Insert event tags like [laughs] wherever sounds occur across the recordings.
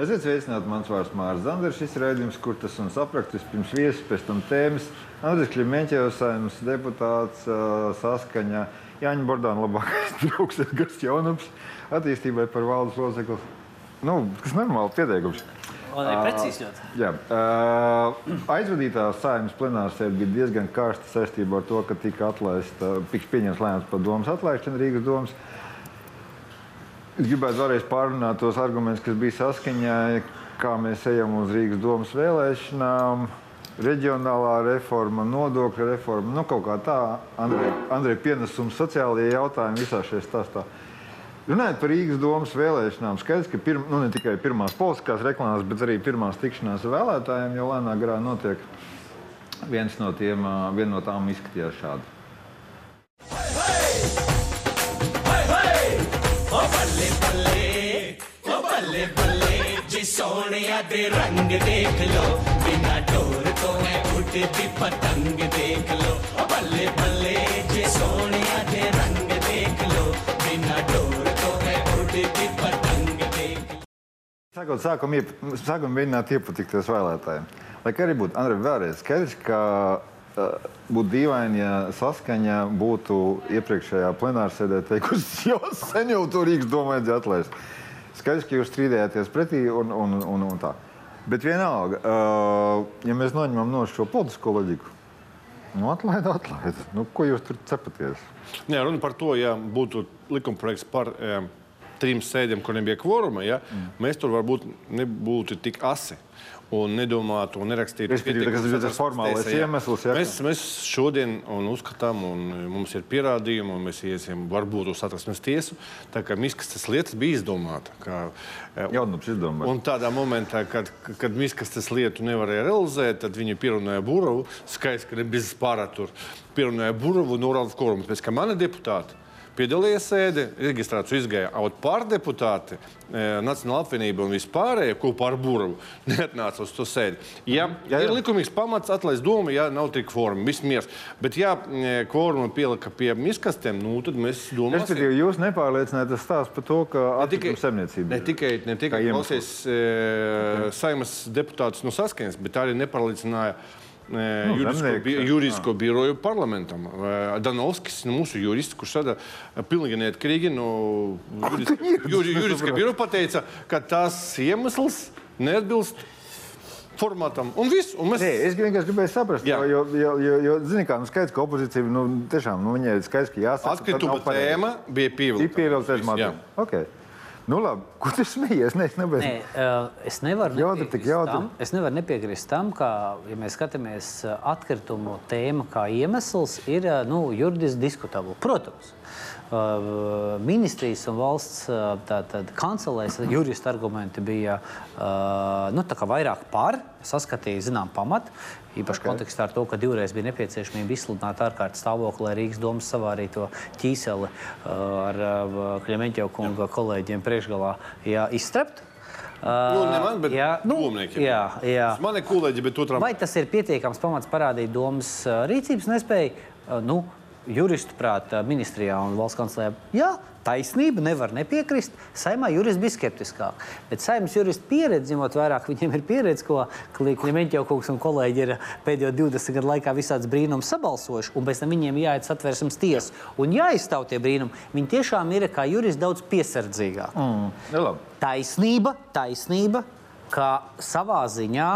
Esiet sveicināti, mans vārds Mārcis Zanders. Šis raidījums, kur tas un sapraktis pirms viesis, pēc tam tēmas. Andris Klimeņķevs, saimnes deputāts, saskaņa Jāņa Bordāna labākais [laughs] draugs Edgars Jaunups, attīstībai par valdes locekli. Nu, kas normāli pieteikums. Precīzi ļoti. Jā, uh, aizvadītā saimnes plenārsēde bija diezgan karsta saistībā ar to, ka tika atlaista, pieņemts lēmums par domas atlaišanu Rīgas domas. Es gribētu vēlreiz pārrunāt tos argumentus, kas bija saskaņā, kā mēs ejam uz Rīgas domas vēlēšanām. Reģionālā reforma, nodokļu reforma, nu kaut kā tā, Andrei, Andrei pienesums sociālajie jautājumi visā šajā stāstā. Runājot par Rīgas domas vēlēšanām, skaidrs, ka pirm, nu, ne tikai pirmās politiskās reklāmas, bet arī pirmās tikšanās ar vēlētājiem jau lēnā garā notiek. Viens no tiem, ā, viena no tām izskatījās šādi. ਹਾਏ ਬੱਲੇ ਬੱਲੇ ਜੀ ਸੋਹਣਿਆ ਦੇ ਰੰਗ ਦੇਖ ਲੋ ਬਿਨਾ ਡੋਰ ਤੋਂ ਹੈ ਉੱਡਦੀ ਪਤੰਗ ਦੇਖ ਲੋ ਓ ਬੱਲੇ ਬੱਲੇ ਜੀ ਸੋਹਣਿਆ ਦੇ ਰੰਗ ਦੇਖ ਲੋ ਬਿਨਾ ਡੋਰ ਤੋਂ ਹੈ ਉੱਡਦੀ ਪਤੰਗ ਦੇਖ ਲੋ Sākot, sākam, iep, sākam mēģināt iepatikties vēlētājiem. Lai kā arī būtu, Andrej, vēlreiz skaidrs, ka uh, būtu dīvaini, ja saskaņa būtu iepriekšējā plenārsēdē teikusi, [laughs] jo sen jau to Rīgas domu vajadzēja atlaist. Skaidrs, ka jūs strīdējāties pretī un, un, un, un tā. Bet vienalga, uh, ja mēs noņemam no šo politisko loģiku, nu, atlaidu, atlaidu. Nu, ko jūs tur cepaties? Jā, runa par to, ja būtu likumprojekts par e, trim sēdēm, kur nebija kvoruma, ja, mm. mēs tur varbūt nebūtu tik asi. Un nedomātu, un nerakstītu. Respektīvi, tas ir tas formālais iemesls, ja? Mēs, mēs šodien un uzskatām, un mums ir pierādījumi, un mēs iesim varbūt uz satversmes tiesu. Tā kā miskastes lietas bija izdomāta. Kā, e, Jaunups izdomāja. Un tādā momentā, kad, kad miskastes lietu nevarēja realizēt, tad viņi pierunāja Burovu. Skaidrs, ka nebija pārāk tur. Pierunāja Burovu un Urālu Korumu. Pēc kā mani deputāti piedalījās sēdē, reģistrāciju izgāja out pārdeputāti, e, Nacionāla apvienība un vispārējie kopā ar Burovu [laughs] neatnāca uz to sēdi. Ja Jā, jā. ir likumīgs pamats atlaist domu, ja nav tik kvoruma, viss miers. Bet ja e, kvoruma pielika pie miskastiem, nu tad mēs domāsim. Respektīvi, jūs nepārliecināt tas stāsts par to, ka atkrituma saimniecība. ne tikai, ne tikai klausies e, saimas deputātus no saskaņas, bet arī nepārliecināja e, juridisko, jā. juridisko biroju parlamentam. E, Danovskis, nu, mūsu jurists, kurš tādā pilnīgi neatkarīgi no juridiska, tu ieradies? juri, juridiska biroja pateica, ka tas iemesls neatbilst formātam. Un viss. Un mēs... Nē, es vienkārši gribēju saprast, Jā. jo, jo, jo, jo, zini, kā, nu, skaidrs, ka opozīcija nu, tiešām nu, viņai ir skaidrs, ka jāsaka, Atkrituma tēma bija Ir pievilkta. Jā. mākslinieks. Okay. Nu, labi, [laughs] ko tu smējies? Nē, es nebeigu. Nē, eh, es nevaru Jautri, tik nepiekrist jautri. tam, es nevaru nepiekrist tam, ka, ja mēs skatāmies eh, atkritumu tēmu kā iemesls, ir eh, nu, juridiski diskutabli. Protams. eh, Ministrijas un valsts eh, tātad, kancelēs jurista argumenti bija eh, nu, vairāk par, saskatīja zinām pamatu. Īpaši okay. kontekstā ar to, ka divreiz bija nepieciešamība izsludināt ārkārtas stāvokli, lai Rīgas domas savārīto ķīseli uh, ar uh, Kļemeņķa kunga kolēģiem priekšgalā jā, izstrept. Nu, ne man, bet jā, nu, jā, jā. Man ir kolēģi, bet otram. Vai tas ir pietiekams pamats parādīt domas uh, rīcības nespēju? Uh, Nu, juristu prātā, ministrijā un valsts kancelē. Jā, taisnība, nevar nepiekrist. Saimā jurists bija skeptiskāk. Bet saimnes juristu pieredzi, ņemot vērā, ka viņiem ir pieredze, ko Kliņķa kungs un kolēģi ir pēdējo 20 gadu laikā visādas brīnumus sabalsojuši, un pēc tam viņiem jāiet satversmes tiesu un jāizstāv tie brīnumi. Viņi tiešām ir kā juristi daudz piesardzīgāki. Nu, labi. Taisnība, taisnība, ka savā ziņā,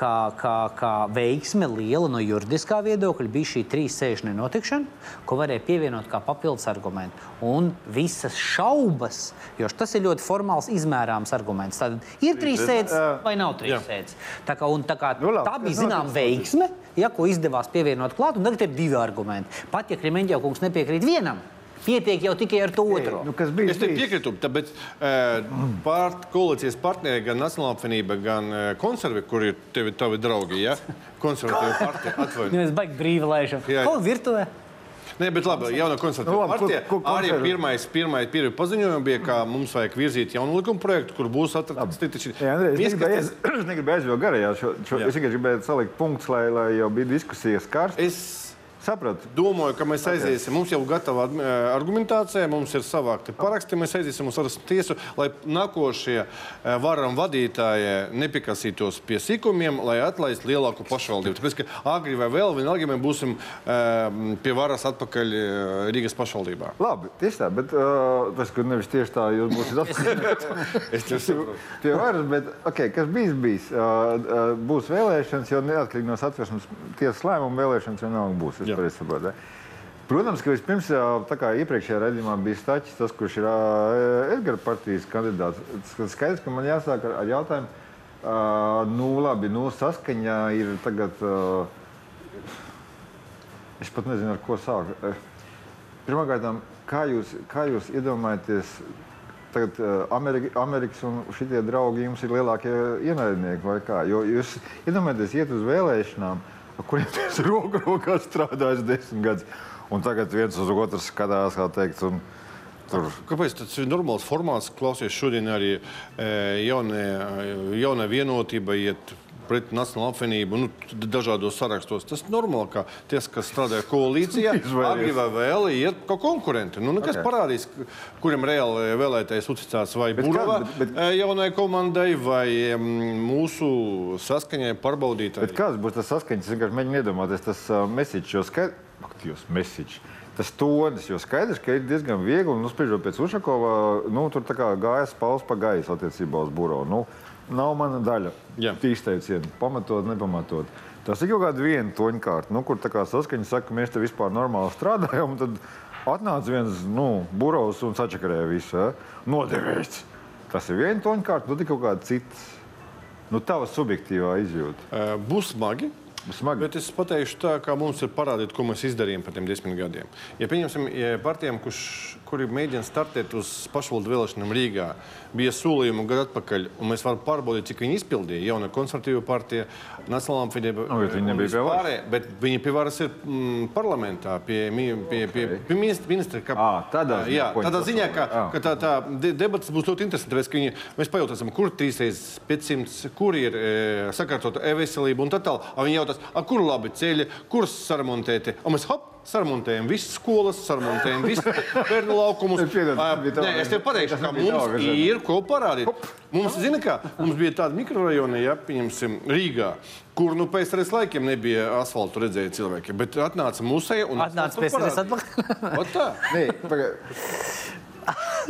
kā, kā, kā veiksme liela no juridiskā viedokļa, bija šī trīs sēžu nenotikšana, ko varēja pievienot kā papildus argumentu. Un visas šaubas, jo tas ir ļoti formāls, izmērāms arguments. Tad ir trīs sēdes vai nav trīs sēdes. Tā, kā, un, tā, kā, Nu, labi, tā bija notiks, veiksme, ja, ko izdevās pievienot klāt, un tagad ir divi argumenti. Pat ja Krimeņģa kungs nepiekrīt vienam, pietiek jau tikai ar to otru. Nu, bija? Es te bijis? piekrītu, bet uh, part, koalīcijas partneri, gan Nacionāla apvienība, gan uh, konservatīva, kur ir tevi tavi draugi, ja? konservatīva partija, atvainojiet. Mēs baigi brīvi laižam. Ko virtuvē? Nē, bet labi, jauna Nu, konservatīva labi, partija. ko- ko Arī pirmais, pirmais, pirmais paziņojums bija, ka mums vajag virzīt jaunu likuma projektu, kur būs atrasts šī Jā, Andrej, es negribu aiz- [clears throat] es negribu aizvilkt garā. jā, Šo, šo, Jā. es tikai gribēju salikt punktus, lai, lai jau bija diskusijas kārs. Sapratu. Domāju, ka mēs aiziesim. Mums jau ir gatava eh, argumentācija, mums ir savākti paraksti. Mēs aiziesim uz varas tiesu, lai nākošie eh, varam vadītāji nepikasītos pie sīkumiem, lai atlaistu lielāku pašvaldību. Tāpēc, ka agri vai vēl vienalga mēs būsim eh, pie varas atpakaļ Rīgas pašvaldībā. Labi, tieši tā, bet uh, tas, ka nevis tieši tā, jūs būsiet [laughs] atpakaļ. Es tev saprotu. Pie varas, bet okay, kas bijis, bijis. Uh, uh, būs vēlēšanas, jo neatkarīgi no satversmes tiesas lēmuma vēlēšanas vienalga būs. Es Jā. saprotu? Protams, ka vispirms, kā iepriekšējā redzējumā bija Stačs, tas, kurš ir uh, Edgara partijas kandidāts. Skaidrs, ka man jāsāk ar, ar jautājumu, uh, nu labi, nu saskaņā ir tagad, uh, es pat nezinu, ar ko sākt. Uh, Pirmkārt, kā jūs, kā jūs iedomājaties, tagad uh, Amerika, Amerikas un šitie draugi jums ir lielākie ienaidnieki vai kā? Jo jūs iedomājaties iet uz vēlēšanām, ar kuriem [laughs] jūs roku rokā strādājat desmit gadus, un tagad viens uz otru skatās, kā teikt, un tur. Kāpēc tas ir normāls formāts? Klausies, šodien arī e, jaunie, jaunā vienotība iet pret nacionālo apvienību, nu, dažādos sarakstos. Tas ir normāli, ka tie, kas strādā koalīcijā, [laughs] agri vai vēl iet kā konkurenti. Nu, nekas Ok. okay. parādīs, k- kuram reāli vēlētais uzticās vai Burava bet... jaunai komandai vai mūsu saskaņai pārbaudītājai. Bet kāds būs tas saskaņas? Es vienkārši mēģinu iedomāties, tas uh, mesiķis, jo skaidrs, mesiķis. Tas tonis, jo skaidrs, ka ir diezgan viegli, nu, spriežot pēc Ušakova, nu, tur tā kā gājas pauls pa gaisu attiecībā uz buro. Nu, nav mana daļa. Jā. Izteicienu, pamatot, nepamatot. Tas ir kaut kāda viena toņkārta, nu, kur tā kā saskaņa saka, ka mēs te vispār normāli strādājam, un tad atnāca viens, nu, burovs un sačakarēja visu, ja? nodevējs. Tas ir viena toņkārta, tad ir kaut kāda cita. Nu, tava subjektīvā izjūta. Būs smagi. Smagi. Bet es pateikšu tā, kā mums ir parādīt, ko mēs izdarījām par tiem desmit gadiem. Ja pieņemsim, ja partijām, kurš, kuri mēģina startēt uz pašvaldu vēlēšanām Rīgā, bija solījumi gadu atpakaļ, un mēs varam pārbaudīt, cik viņi izpildīja. Jauna konservatīva partija, Nacionālā apvienība. Nu, bet viņi nebija pie varas. Bet viņi pie varas ir mm, parlamentā, pie, pie, pie, pie ministra. kā, Ā, tādā ziņā, jā, tādā ziņā, ka, ka tā, tā de- debats būs ļoti interesants. Ka viņi, mēs pajautāsim, kur 3500, kur ir e, sakārtota e-veselība un tā tālāk. Viņi jautās, kur labi ceļi, kurus sarmontēti. Un mēs hop! Sarmontējam visas skolas, sarmontējam [laughs] visus bērnu laukumus. Tā- Nē, es tev pateikšu, ka mums ir ko parādīt. Mums, zini, kā, mums bija tāda mikrorajona, ja pieņemsim Rīgā, kur nu, pēc tam laikiem nebija asfaltu redzēja cilvēki. Bet atnāca musēja un Atnāca pēc parādīja. atpakaļ. Ot tā. Nē, pagaid.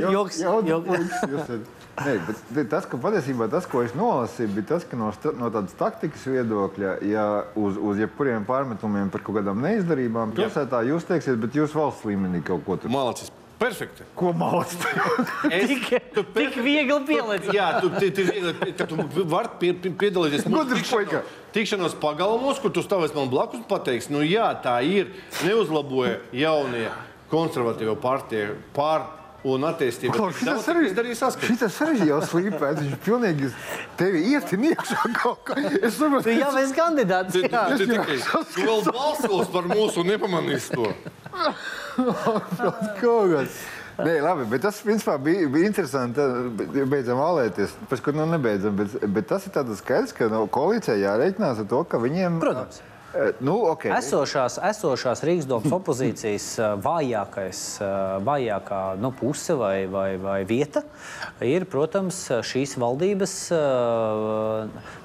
[laughs] Joks, joks. Nē, bet bet tas, ka patiesībā tas, ko es nolasīju, bija tas, ka no, no tādas taktikas viedokļa, ja uz, uz jebkuriem pārmetumiem par kaut kādām neizdarībām pilsētā jūs teiksiet, bet jūs valsts līmenī kaut ko tur. Malacis. Perfekti. Ko malas? [laughs] Es, Tik, tik viegli pielicis. Jā, tu, tu, tu, ka tu vari pie, pie, piedalīties puika. tikšanos pagalmos, kur tu stāvēsi man blakus un pateiksi, nu jā, tā ir. Neuzlaboja jaunie konservatīvo partiju pār un attīstību. Klaus, Daudz šitas arī izdarīja saskatu. Šitas arī jau slīpēts. Viņš pilnīgi tevi ietin iekšā kaut kā. Es Tu saprotu, jau esi kandidāts. Tu, tu, tu, tikai, tu vēl balsos par mūsu un nepamanīsi to. [laughs] kaut kas. Nē, labi, bet tas principā, bija, bija interesanti. Beidzam vēlēties. Pēc tam nu, nebeidzam. Bet, bet tas ir tāds skaidrs, ka no koalīcijai jārēķinās ar to, ka viņiem. Protams. Eh, Nu, okay. Esošās, esošās Rīgas domas opozīcijas eh, vājākais, eh, vājākā nu, puse vai, vai, vai vieta ir, protams, šīs valdības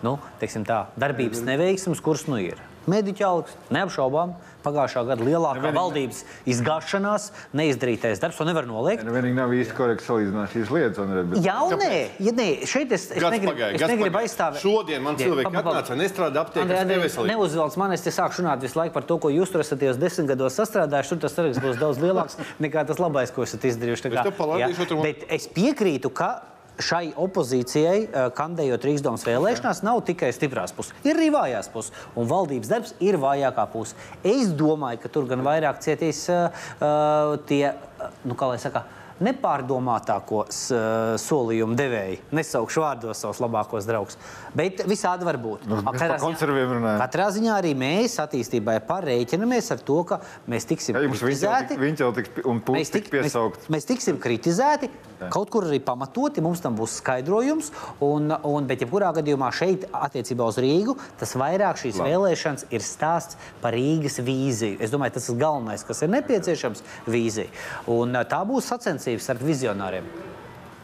nu, teiksim tā, darbības neveiksmes, kuras nu ir. Mediķa algas, neapšaubām, pagājušā gada lielākā Nevienīgi- valdības izgāšanās, neizdarītais darbs, to nevar noliegt. Nu, vienīgi nav īsti korekti salīdzināt šīs lietas. Andrej, bet- Jā, un nē, ja nē, šeit es, es negribu, pagāja, es negribu aizstāvēt. Šodien man cilvēki atnāca, nestrādā Andrej, neveselīgi. Neuzvelc man, es te sāku runāt visu laiku par to, ko jūs tur esat tajos desmit gados sastrādājuši. Tur tas saraksts būs daudz lielāks nekā tas labais, ko esat izdarījuši. Tā Es kā, palādīšu jā. otru- Bet es piekrītu, ka šai opozīcijai, eh, kandidējot Rīgas vēlēšanās, nav tikai stiprās puses. Ir arī vājās puses, un valdības darbs ir vājākā puse. Es domāju, ka tur gan vairāk cietīs uh, uh, tie, uh, nu, kā lai saka, nepārdomātāko eh, solījumu devēju. Nesaukšu vārdos savus labākos draugus. Bet visādi var būt. Nu, katrā ziņā-. Katrā ziņā arī mēs attīstībai parēķinamies ar to, ka mēs tiksim Ja kritizēti. viņš jau tiks Mēs, tik, mēs, mēs tiksim kritizēti, kaut kur arī pamatoti, mums tam būs skaidrojums. Un, un, bet, jebkurā gadījumā šeit, attiecībā uz Rīgu, tas vairāk šīs Labi. vēlēšanas ir stāsts par Rīgas vīziju. Es domāju, tas ir galvenais, kas ir nepieciešams - vīzija. Un tā būs sacensības starp vizionāriem.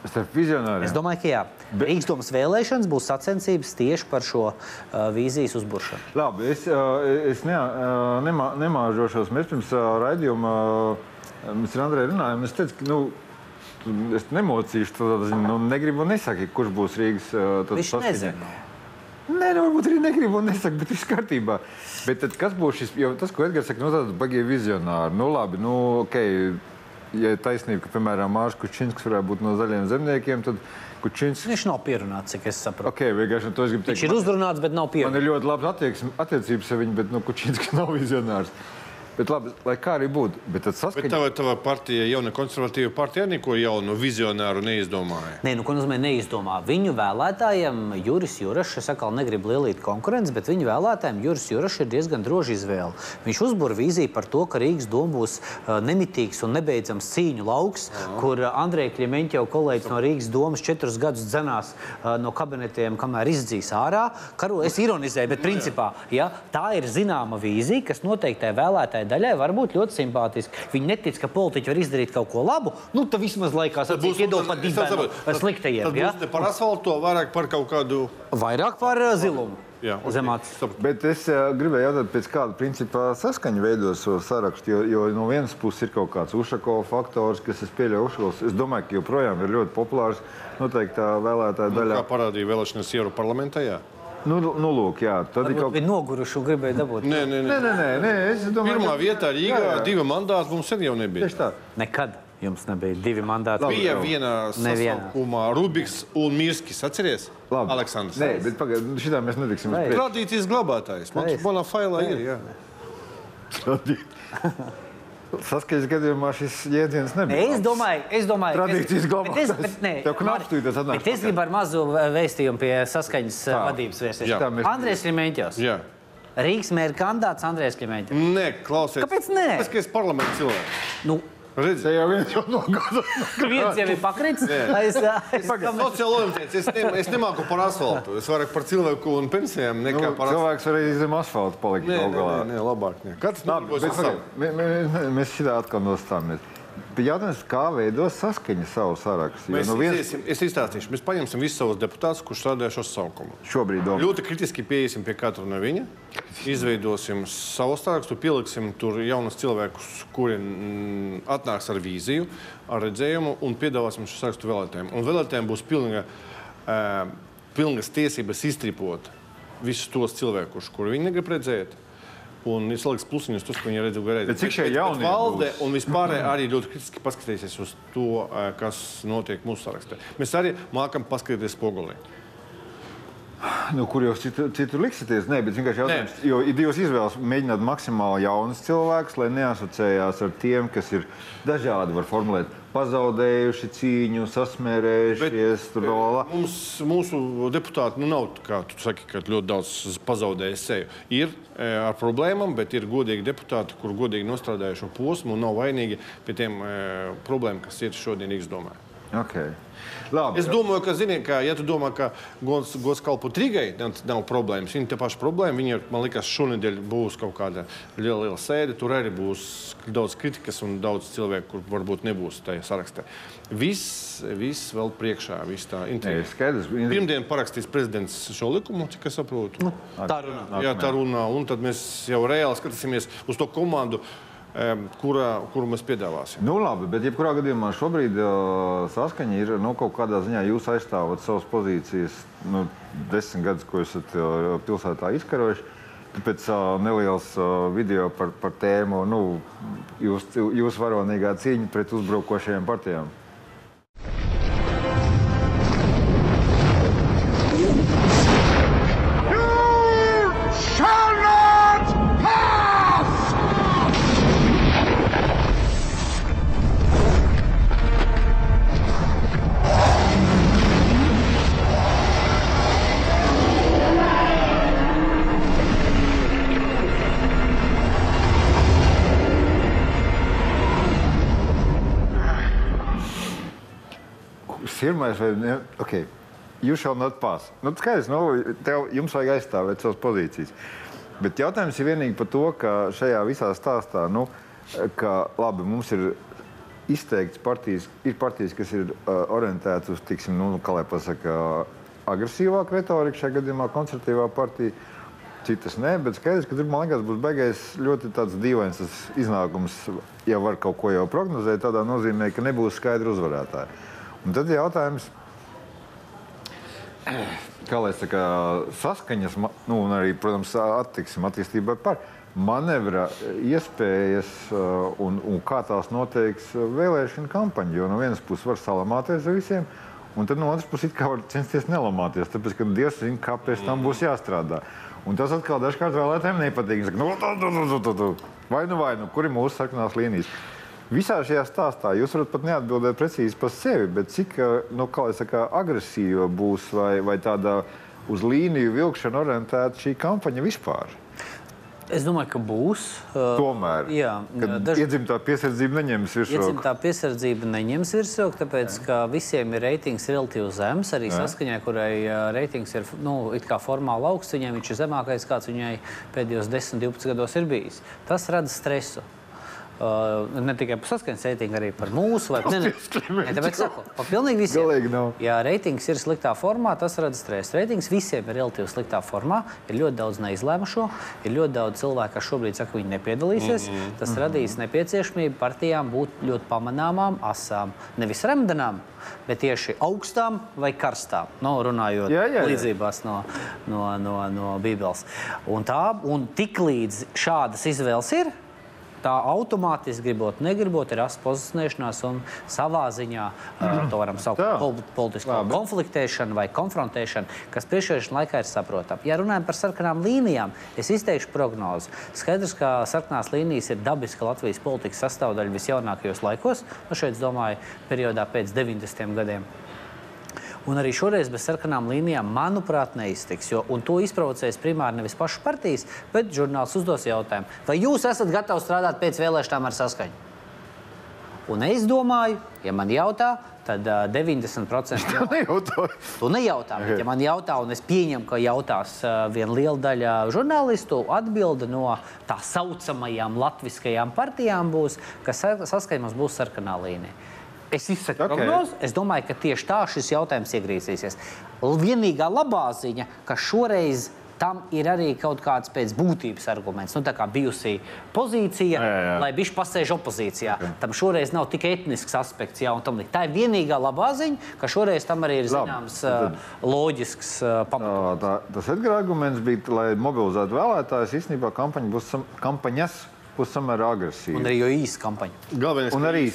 Starp vizionāriem. Es domāju, ka jā. Rīgas domas vēlēšanas būs sacensības tieši par šo uh, vīzijas uzburšanu. Labi, es, ā, es ne, ā, nemā, nemāžošos. Mēs pirms ā, raidījuma ā, mēs ar Andreju runājām. Es teicu, ka nu, es nemocīšu to ziņu. Nu, negribu un nesaku, kurš būs Rīgas tāds Viņš nezina. Nē, nu, varbūt arī negribu un nesaku, bet viss kārtībā. Bet tad, kas būs šis, jo tas, ko Edgars saka, nu, tāds baigi vizionāri. Nu, labi, nu, ok, ja ir taisnība, ka, piemēram, Mārcis Kučinskis varētu būt no zaļiem zemniekiem, tad Kučinskis, Viņš nav pierunāts, cik es saprotu. ok, vienkārši nu, to es teikt. Viņš ir uzrunāts, bet nav Man pierunāts. ir ļoti attieksme, attiecības ar viņu, bet nu, Kučinskis [laughs] nav vizionārs. Bet labi, lai kā arī būtu, bet tad Bet saskaņa. tava, tava partija, jauna konservatīva partija, neko jaunu vizionāru neizdomāja. Nē, nu, ko nozīmē neizdomā? Viņu vēlētājiem Juris Jurašs, es atkal negribu lielīt konkurenci, bet viņu vēlētājiem Juris Jurašs ir diezgan droša izvēle. Viņš uzbūra vīziju par to, ka Rīgas doma būs nemitīgs un nebeidzams cīņu lauks, kur uh, Andrejs Klimeņķevs, kolēģis no Rīgas domas, četrus gadus dzenās no kabinetiem, kamēr izdzīs ārā. Karo, es ironizēju, bet principā ja, tā ir zināma vīzija, kas noteiktai vēlētāji daļai var būt ļoti simpātiska. Viņi netic, ka politiķi var izdarīt kaut ko labu. Nu, tad vismaz laikā sacīt, iedod pat. Tad- sliktajiem. Tad Ja? būs ne par asfaltu, vairāk par kaut kādu. Vairāk par uh, zilumu. Jā, ok. Zemāts. Sapratu. Bet es uh, gribēju jautāt, pēc kāda principa saskaņa veidos šo sarakstu. Jo, jo no vienas puses ir kaut kāds Ušakovs faktors, kas, es pieļauju, Ušakovs. Es domāju, ka joprojām ir ļoti populārs. Noteikti tā vēlētāja daļā. Kā parādīja vēlēšanas Eiropas parlamentā. Jā. Nu, nu, lūk, jā, tad ir Varbūt kaut bija noguruši un gribēja dabūt. Nē, nē, Nē, nē. nē, nē, es domāju, Pirmā vietā Rīgā Jā, jā. divi mandāti mums sen jau nebija. Tieši tā. Nekad jums nebija divi mandāti. Bija jau. viena Neviena. sasaukumā Rubiks un Mirskis. Atceries? Labi. Aleksandrs. Nē, bet pagaidi, šitā mēs netiksim. Tradīcijas glabātājs. Man manā failā ir. Jā. [laughs] Saskaņas gadījumā šis jēdziens nebija. Es domāju, es domāju, Tradīcijas ka- glabātājs. bet es- [laughs] gribu ar mazu vēstījumu pie saskaņas Tā. tā. vadības mēs- Andrēs Klimeņķos. Jā. Rīgas mēra kandidāts Andrēs Klimeņķos. Nē, klausies. Kāpēc nē? Tas, ka es parlamentu cilvēks. Nu, Redzi, jau viens jau nogāza. viens jau ir pakrits. aiz- aiz kameras. Sociālojums, es, ne, es nemāku par asfaltu. Es vairāk par cilvēku un pensijām nekā Nu, par asfaltu. cilvēks arī zem asfalta palikt Nē, nē, nē, nē, labāk. Nē. Katrs nodarbojas bet ar savu. pagaid, mē- mē- mē- Mēs šitā atkal nostāmies. Jautājums, kā veidos saskaņa savu sarakstu? Mēs nu, viens iziesim, es izstāstīšu. Mēs paņemsim visus savus deputātus, kurš strādāja šo saukumu. šobrīd domā. Ļoti kritiski pieiesim pie katra no viņa. Izveidosim savu sarakstu, pieliksim tur jaunus cilvēkus, kuri mm, atnāks ar vīziju, ar redzējumu un piedāvāsim šo sarakstu vēlētājiem. Un vēlētājiem būs pilnīga, uh, pilnīgas tiesības iztripot visus tos cilvēkus, kurus viņi negrib redzēt. Un es lieku plusiņus, tos, ko viņi redz gaidā. Bet cik šie jaunie valde un vispār arī ļoti kritiski paskatīsies uz to, eh, kas notiek mūsu sarakstā. Mēs arī mākam paskatīties spogulī. Nu, kur jūs citur, citur liksieties? Nē, bet vienkārši jautājums. Jo ir divas izvēles. Mēģināt maksimāli jaunus cilvēkus, lai neasociējās ar tiem, kas ir dažādi, var formulēt, pazaudējuši cīņu, sasmērējušies. bla, bla. Mums, mūsu deputāti nu, nav, kā tu saki, ka ļoti daudz pazaudējis seju. Ir e, ar problēmām, bet ir godīgi deputāti, kur godīgi nostrādājuši šo posmu un nav vainīgi pie tiem e, problēmām, kas ir šodien Rīgas domē. Okay. Labi. Es domāju, ka, zini, ka ja tu domā, ka gods, gods kalpo Trigai, tad nav problēmas. Viņa ir tā paša problēma. Viņa, man liekas, šonadēļ būs kaut kāda liela, liela sēde. Tur arī būs daudz kritikas un daudz cilvēku, kur varbūt nebūs tajā sarakstā. Viss, viss vēl priekšā, viss tā Nē, intriga. skaidrs. Pirmdien parakstīs prezidents šo likumu, cik es saprotu. Tā runā. Jā, tā runā. Un tad mēs jau reāli skatīsimies uz to komandu, em, kurā, kuru mēs piedāvāsim. Nu, labi, bet jebkurā gadījumā šobrīd uh, saskaņa ir nu, kaut kādā ziņā jūs aizstāvat savas pozīcijas nu, desmit gadus, ko esat uh, pilsētā izkarojuši. Pēc uh, nelielas video par, par tēmu nu, jūs, jūs varonīgā cīņa pret uzbrukošajām partijām. Pirmais, vai ne? Okay. You shall not pass. Nu, skaidrs, nu, tev, jums vajag aizstāvēt savas pozīcijas. Bet jautājums ir vienīgi par to, ka šajā visā stāstā, nu, ka labi, mums ir izteikts partijas, ir partijas, kas ir uh, orientētas uz, tiksim, nu, kā lai pasaka, agresīvāku retoriku, šajā gadījumā konservatīvā partija. Citas nē, bet skaidrs, ka tur man liekas, būs beigās ļoti tāds dīvains iznākums. Ja var kaut ko jau prognozēt, tādā nozīmē, ka nebūs skaidra uzvarētāja. Un tad jautājums, kā lai saka, saskaņas, nu, un arī, protams, attiksim attīstībai par manevra iespējas uh, un, un kā tās noteiks uh, vēlēšana kampaņa. Jo no vienas puses var salamāties ar visiem, un tad no otras puses it kā var censties nelamāties, tāpēc, ka Dievs zina, kāpēc tam būs jāstrādā. Un tas atkal dažkārt vēlētājiem nepatīk. Saka, nu, tu, tu, tu, tu, tu. Vai nu vai, nu, kur ir mūsu sarkanās līnijas? Visā šajā stāstā jūs varat pat neatbildēt precīzi par sevi, bet cik nu, kā lai saka, agresīva būs vai, vai tāda uz līniju vilkšana orientēta šī kampaņa vispār? Es domāju, ka būs. Uh, Tomēr, jā, kad daži- iedzimtā piesardzība neņems virsroku. Iedzimtā piesardzība neņems virsroku, tāpēc ka visiem ir reitings relatīvi zems. Arī saskaņai, kurai ā, reitings ir nu, formāli augsts, viņai viņš ir zemākais, kāds viņai pēdējos 10, 12 gados ir bijis. Tas rada stresu. Uh, ne tikai par saskaņas reitingu, arī par mūsu. Vai, ne, ne, ne, tāpēc saku, pa pilnīgi visiem. Galīgi nav. Ja reitings ir sliktā formā, tas rada stresu. Reitings visiem ir relatīvi sliktā formā. Ir ļoti daudz neizlēmušo, ir ļoti daudz cilvēku, kas šobrīd saka, ka viņi nepiedalīsies. Mm -hmm. Tas radīs nepieciešamību partijām būt ļoti pamanāmām, asām. Nevis remdenām, bet tieši augstām vai karstām. Nu, runājot Jā, jā, jā. līdzībās no, no, no, no Bībeles. Un, tā, un tik līdz šādas izvēles ir. Tā automātiski, gribot, negribot, ir asa pozicionēšanās un savā ziņā uh, [clears throat] to varam saukt par politisku konfliktēšanu vai konfrontēšanu, kas priekšvēlēšana laikā ir saprotama. Ja runājam par sarkanām līnijām, es izteikšu prognozi. Skaidrs, ka sarkanās līnijas ir dabiska Latvijas politikas sastāvdaļa visjaunākajos laikos, nu šeit, es domāju, periodā pēc 90. gadiem. Un arī šoreiz bez sarkanām līnijām, manuprāt, neiztiks. Jo, un to izprovocēs primāri nevis pašas partijas, bet žurnāls uzdos jautājumu, vai jūs esat gatavi strādāt pēc vēlēšanām ar saskaņu? Un es domāju, ja man jautā, tad uh, 90% Jā, nejautāju. Tu nejautā, bet, ja man jautā, un es pieņemu, ka jautās uh, viena liela daļa žurnālistu, atbilde no tā saucamajām latviskajām partijām būs, ka sa- saskaņā mums būs sarkanā līnija. Es izsaku Ok. okay. prognozi, es domāju, ka tieši tā šis jautājums iegriezīsies. Vienīgā labā ziņa, ka šoreiz tam ir arī kaut kāds pēc būtības arguments. Nu, tā kā bijusī pozīcija, Jā, jā, lai viņš pasēž opozīcijā. Okay. Tam šoreiz nav tik etnisks aspekts, jā, un tam līdzīgi. Tā ir vienīgā labā ziņa, ka šoreiz tam arī ir Labi, zināms tad- loģisks pamats. Tā, tas Edgars arguments bija, lai mobilizētu vēlētājus. Īstenībā kampaņa būs, sam, kampaņas būs samērā agresīva. Un arī jo īsa kampaņa. Galvenais, Un arī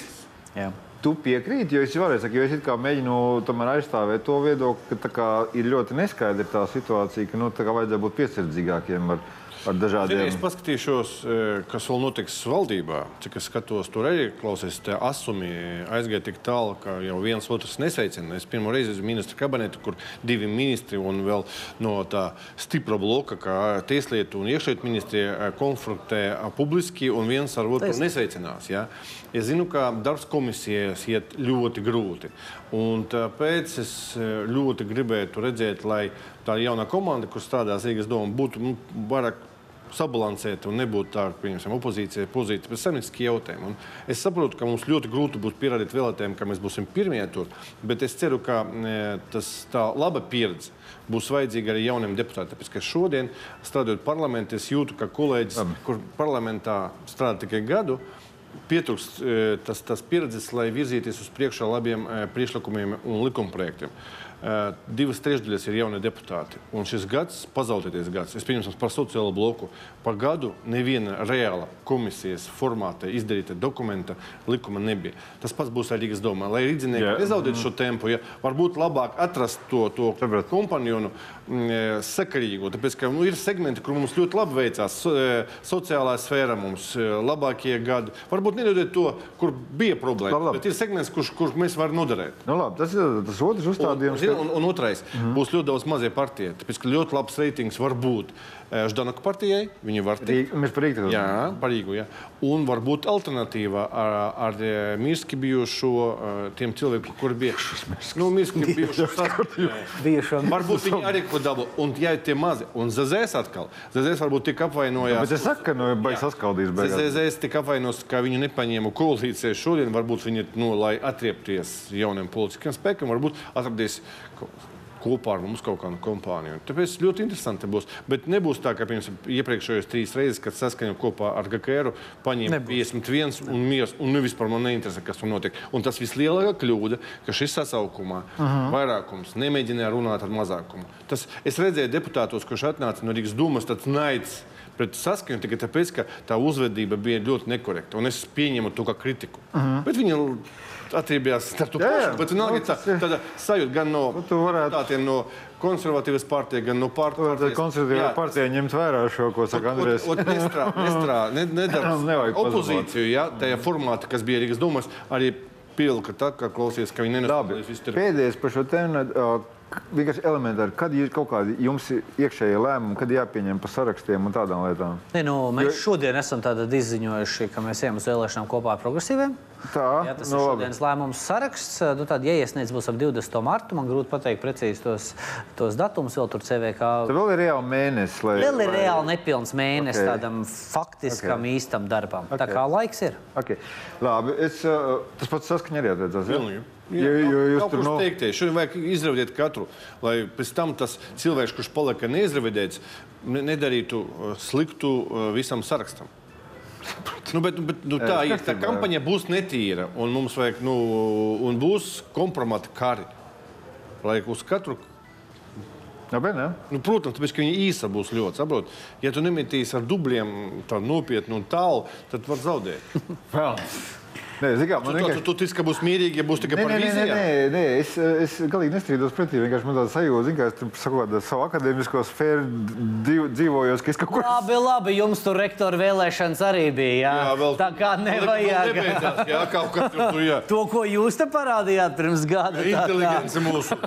Jā. Tu piekrīti, jo es varēju teikt, jo es mēģinu tomēr aizstāvēt to viedokli, ka kā ir ļoti neskaidra tā situācija, ka nu, vajadzētu būt piesardzīgākiem ar, ar Zini, dažādiem. Es paskatīšos, eh, kas vēl notiks valdībā. Cik es skatos, tur arī klausies, tie asumi aizgāja tik tālu, ka jau viens otrs nesveicina. Es pirmo reizi esmu ministra kabinetā, kur divi ministri un vēl no tā stipra bloka, kā tieslietu un iekšlietu ministri eh, konfrontē eh, publiski un viens ar otru nesveicinās. Ja? Es zinu, ka darbs komisijas iet ļoti grūti. Un tāpēc es ļoti gribētu redzēt, lai tā jaunā komanda, kur strādās Rīgas doma, būtu nu, vairāk sabalansēta un nebūtu tā, pieņemsim opozīcija pozīcija pēc saimnieciskiem jautājumiem. Un Es saprotu, ka mums ļoti grūti būs pierādīt vēlētājiem, ka mēs būsim pirmie tur, bet es ceru, ka e, tas tā laba pieredze būs vajadzīga arī jauniem deputātiem. Tāpēc, ka šodien, strādājot parlamentā, es jūtu, ka kolēģis, kur parlamentā strādā tikai gadu, pietrūkst e, tas, tas pieredzes, lai virzīties uz priekšu ar labiem e, priekšlikumiem un likumprojektiem. E, Divas trešdaļas ir jaunie deputāti. Un šis gads, pazaudētais gads, es pieņemu par sociālo bloku, par gadu neviena reāla komisijas formātā izdarīta dokumenta likuma nebija. Tas pats būs arī Rīgas domā. Lai rīznieki Jā. nezaudētu šo tempu, ja, varbūt labāk atrast to, to kompanionu e, sakarīgu. Tāpēc, ka nu, ir segmenti, kur mums ļoti labi veicās. So, e, sociālā sfēra mums e, labākie gadi. Varbūt nedodiet to, kur bija problēma. Labi, labi. Bet ir segments, kurš, kurš mēs varam noderēt. Nu, labi, tas ir tas otrs uzstādījums. Un, un, un otrais mm -hmm. būs ļoti daudz mazie partijai. Tāpēc, ka ļoti labs reitings var būt Ždanoka partijai. Viņi var tikt. Mēs par Rīgu Jā, par Rīgu. Jā. Un varbūt alternatīva ar, ar Mirski bijušo tiem cilvēkiem, kuri bija. Nu, Mirski bijušo. [laughs] Bijušo Varbūt viņi arī ko dabū. Un, ja ir tie mazi, un Zazēs atkal, Zazēs varbūt tik apvainojās. Bet es saku, ka nu, baigs saskaldīs beigās. Zazēs tik apvainos, ka viņi nepaņēma koalīcijai šodien. Varbūt viņi, nu, lai atriepties jauniem politiskiem spēkiem, varbūt ko- kopā ar mums kaut kādu kompāniju. Tāpēc ļoti interesanti būs. Bet nebūs tā, ka piemēram, iepriekšējos trīs reizes, kad saskaņojam kopā ar GKR, paņēma 51 un miers, un nu vispār man neinteresē, kas tur notiek. Un tas vislielākā kļūda, ka šis sasaukumā -huh. vairākums nemēģināja runāt ar mazākumu. Tas, es redzēju deputātos, kurš atnāca no Rīgas dūmas, tāds naids pret saskaņu tikai tāpēc, ka tā uzvedība bija ļoti nekorekta. Un es pieņemu to kā kritiku. -huh. Bet viņi atriebjās ar to pašu. Bet vienalga tā, tāda sajūta gan no Nu, tu varētu- no konservatīvas partijas, gan no partijas. konservatīvā partija ņemt vērā šo, ko saka Andrēs. Ot, ot, nestrā, nestrā, ne, nedara [laughs] Nevajag opozīciju, ja, tajā formātā, kas bija Rīgas domas, arī pilka tā, kā klausies, ka viņi tur. pēdējais par šo tēmu. k- Vienkārši elementāri, kad ir kaut kādi jums ir iekšējie lēmumi, kad jāpieņem par sarakstiem un tādām lietām. Ne, nu, mēs šodien esam izziņojuši, ka mēs ejam uz vēlēšanām kopā ar progresīviem. Tā, Jā, tas nu ir šodienas lēmums saraksts. Nu, tad, ja iesniedz būs ap 20. martu, man grūti pateikt precīzi tos, tos datumus vēl tur CVK. Tad vēl ir reāli mēnesis, lai. Vēl ir lai- reāli nepilns mēnesis Ok. okay. tādam faktiskam okay. īstam darbam. Okay. Tā kā laiks ir. Okay. Labi, es, ā, tas pats saskaņa arī attiecās. ja? Pilnīgi. Jo, jo jūs tur no... teikties, šodien vajag izraudēt katru, lai pēc tam tas cilvēks, kurš palika neizraudēts, ne- nedarītu uh, sliktu uh, visam sarakstam. Nu, bet, bet, nu, tā Jā, ir. Tā jā. kampaņa būs netīra, un mums vajag, nu, un būs kompromata kari. Lai uz katru Labi, ne? Nu, protams, tāpēc, ka viņa īsa būs ļoti. Saprot? Ja tu nemetīsi ar dubļiem tā nopietni un tālu, tad var zaudēt. Vēl. Nē, kā, Tu, man tu, vienkārši... tu, tu tici, ka būs mierīgi, ja būs tikai Nē, par nē, nē, nē, nē, nē, es, es galīgi nestrīdos pretī. Vienkārši man tāda sajūta, zin, ka es tur saku, tādu savu akadēmisko sfēru dzīv, dzīvojos, ka es kaut ko Labi, labi, jums tur rektora vēlēšanas arī bija. Jā, Jā, vēl- tā kā Vēl nevajag. nebeidzās, Jā, kaut kā tur, tur jā. [laughs] To, ko jūs te parādījāt pirms gada, Inteligence mūsu.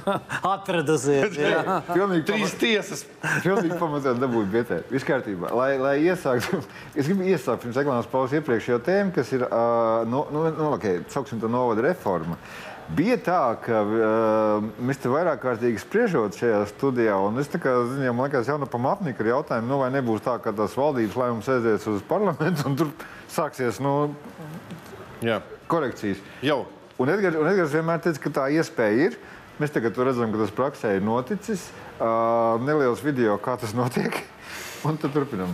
[laughs] atradusies. [laughs] Jā. pilnīgi Trīs tiesas. Pilnīgi pamatoti dabūju vietē. Viss kārtībā. Lai, lai iesāktu, es gribu iesākt pirms reklāmas pauzes iepriekšējo tēmu, kas ir, uh, no, nu, nu, okay, sauksim to novada reforma. Bija tā, ka uh, mēs te vairāk kārtīgi spriežot šajā studijā, un es tā kā, zinām, man liekas, jau no pamatnika ar jautājumu, nu vai nebūs tā, ka tas valdības lēmums aizies uz parlamentu, un tur sāksies, nu, Jā, korekcijas. jau. Un Edgars, un Edgars vienmēr teica, ka tā iespēja ir. Mēs tagad to redzam, ka tas praksē ir noticis. Uh, neliels video, kā tas notiek. [laughs] Un tad turpinām.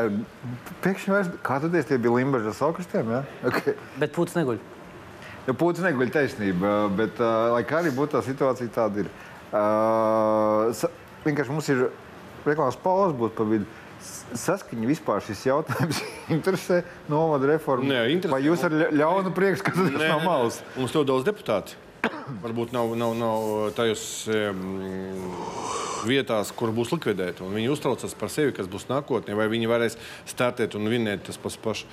Kamēr pēkšņi vairs, kā tu teici, tie bija Limbaģas augstiem, ja? Okay. Bet pūcis neguļ. Ja pūcis neguļ taisnība, bet, lai kā arī būtu tā situācija, tāda ir. Uh, sa, vienkārši mums ir reklāmas pauze būt pa vidu. Saskaņa vispār šis jautājums [laughs] interesē novada reformu. Nē, interesē. Vai jūs ar ļa- ļaunu priekšu skatāties no malas? Mums ļoti daudz deputāti. Varbūt nav, nav, nav tajos um, vietās, kur būs likvidēti. Viņi uztraucas par sevi, kas būs nākotnē, vai viņi varēs startēt un vinēt tas pats pašs.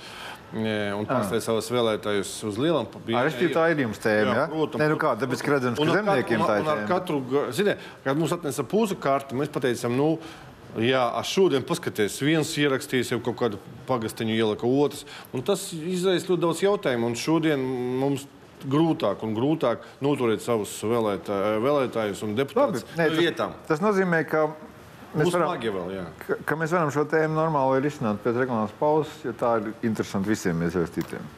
Un pārstāvēt savus vēlētājus uz lielām Ar es tā ir jums tēma, ja? protams. Nē, nu kā, tāpēc, ka redzams, ka zemniekiem tā ir un ar katru, ziniet, kad mums atnesa pūzu karti, mēs pateicām, nu, jā, šodien paskaties, viens ierakstījis jau kaut kādu pagastiņu ielika otrs, un tas izraisa ļoti daudz jautājumu, un šodien mums grūtāk un grūtāk noturēt savus vēlētā, vēlētājus un deputātus vietām. tas, nozīmē, ka mēs varam, vēl, ka, ka mēs varam šo tēmu normāli risināt pēc reklāmas pauzes, jo tā ir interesanti visiem iesaistītiem.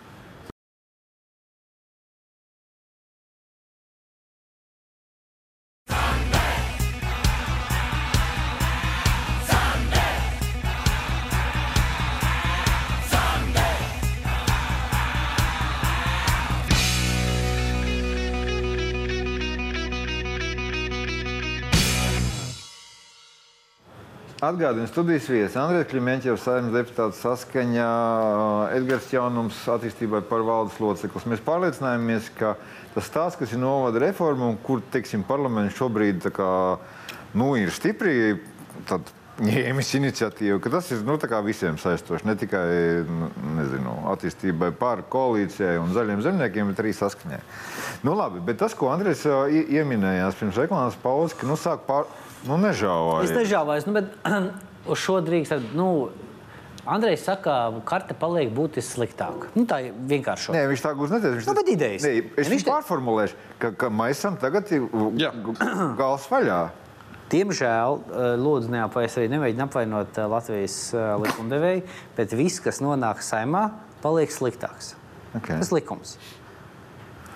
Atgādinu studijas viesi Andrēs Klimenčevs, saimnes deputāts saskaņā Edgars Jaunums attīstībai par valdes loceklis. Mēs pārliecinājāmies, ka tas stāsts, kas ir novada reforma un kur, teiksim, parlaments šobrīd tā kā, nu, ir stipri tad ņēmis iniciatīvu, ka tas ir nu, tā kā visiem saistoši. Ne tikai nu, nezinu, attīstībai pār koalīcijai un zaļiem zemniekiem, bet arī saskaņai. Nu, labi, bet tas, ko Andrēs ie- ieminējās pirms reklāmas pauzes, ka nu, sāk pār, nu, Es nežāvāja. nežāvājos, nu, bet [clears throat] uz šo drīkst. Nu, Andrejs saka, ka karte paliek būtiski sliktāka. Nu, tā ir vienkārši. Nē, viņš tā gluži neteica. Viņš Nu, bet idejas. Nē, es Viņš viņš te- pārformulēšu, ka, ka maisam tagad ir [clears throat] gals vaļā. Diemžēl, eh, lūdzu, neapvainojiet, arī nemēģiniet apvainot eh, Latvijas eh, likumdevēju, bet viss, kas nonāk saimā, paliek sliktāks. Okay. Tas ir likums.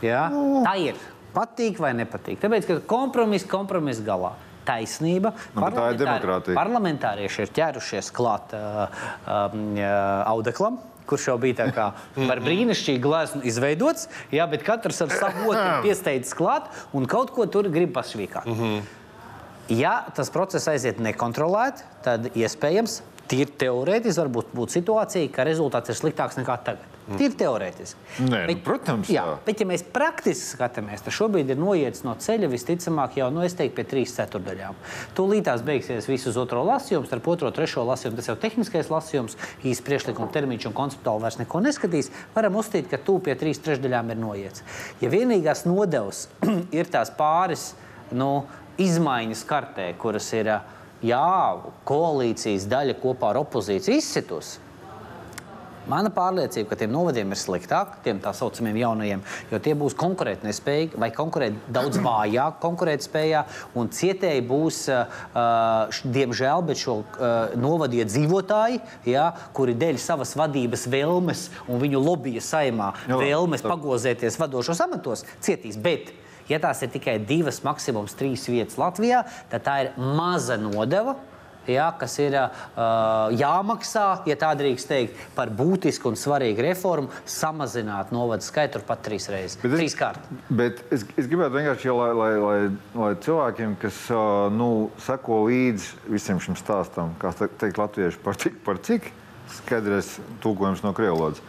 Jā, tā ir. Patīk vai nepatīk. Tāpēc, ka kompromiss kompromiss galā. Taisnība. Nu, bet tā ir Parlamentāri- demokrātija. Parlamentārieši ir ķērušies klāt uh, um, uh, audeklam. Kurš jau bija kā par brīnišķīgu gleznu izveidots, jā, bet katrs ar savu otru [coughs] piesteidzis klāt un kaut ko tur grib pašvīkāt. Ja tas process aiziet nekontrolēti, tad iespējams, tīri teorētiski, var būt situācija, ka rezultāts ir sliktāks nekā tagad. Tīri teorētiski. Nē, nu, protams, jā. jā. Bet, ja mēs praktiski skatāmies, tad šobrīd ir noiets no ceļa visticamāk jau, nu, es teiktu, pie trīs ceturdaļām. Tūlītās beigsies viss uz otro lasījumu, starp otro un trešo lasījumu. Tas jau tehniskais lasījums, īsts priekšlikuma termiņš un konceptuāli vairs neko neskatīs. Varam uzstīt, ka tūp pie trīs trešdaļām ir noiets. Ja vienīgās nodevs [clears throat] ir tās pāris nu, izmaiņas kartē, kuras ir jā, koalīcijas daļa kopā ar opozīciju izsitus. Mana pārliecība, ka tiem novadiem ir sliktāk, tiem tā saucamiem jaunajiem, jo tie būs konkurētnespējīgi vai konkurēt daudz [clears throat] vājāk konkurētspējā, un cietēji būs, uh, diemžēl, bet šo uh, novadu iedzīvotāji, ja, kuri dēļ savas vadības vēlmes un viņu lobija saimā Jā, vēlmes tā- pagozēties vadošos amatos, cietīs. Bet, ja tās ir tikai divas, maksimums trīs vietas Latvijā, tad tā ir maza nodeva. Jā, kas ir uh, jāmaksā, ja tā drīkst teikt, par būtisku un svarīgu reformu, samazināt novadu skaitu pat trīs reizes. Bet es- Trīs kārtas. Bet es, es gribētu vienkārši, lai, lai, lai, lai cilvēkiem, kas ā, nu, seko līdzi visam šim stāstam, kā te- teikt, latvieši par cik, par cik skaidrs tulkojums no krievu valodas.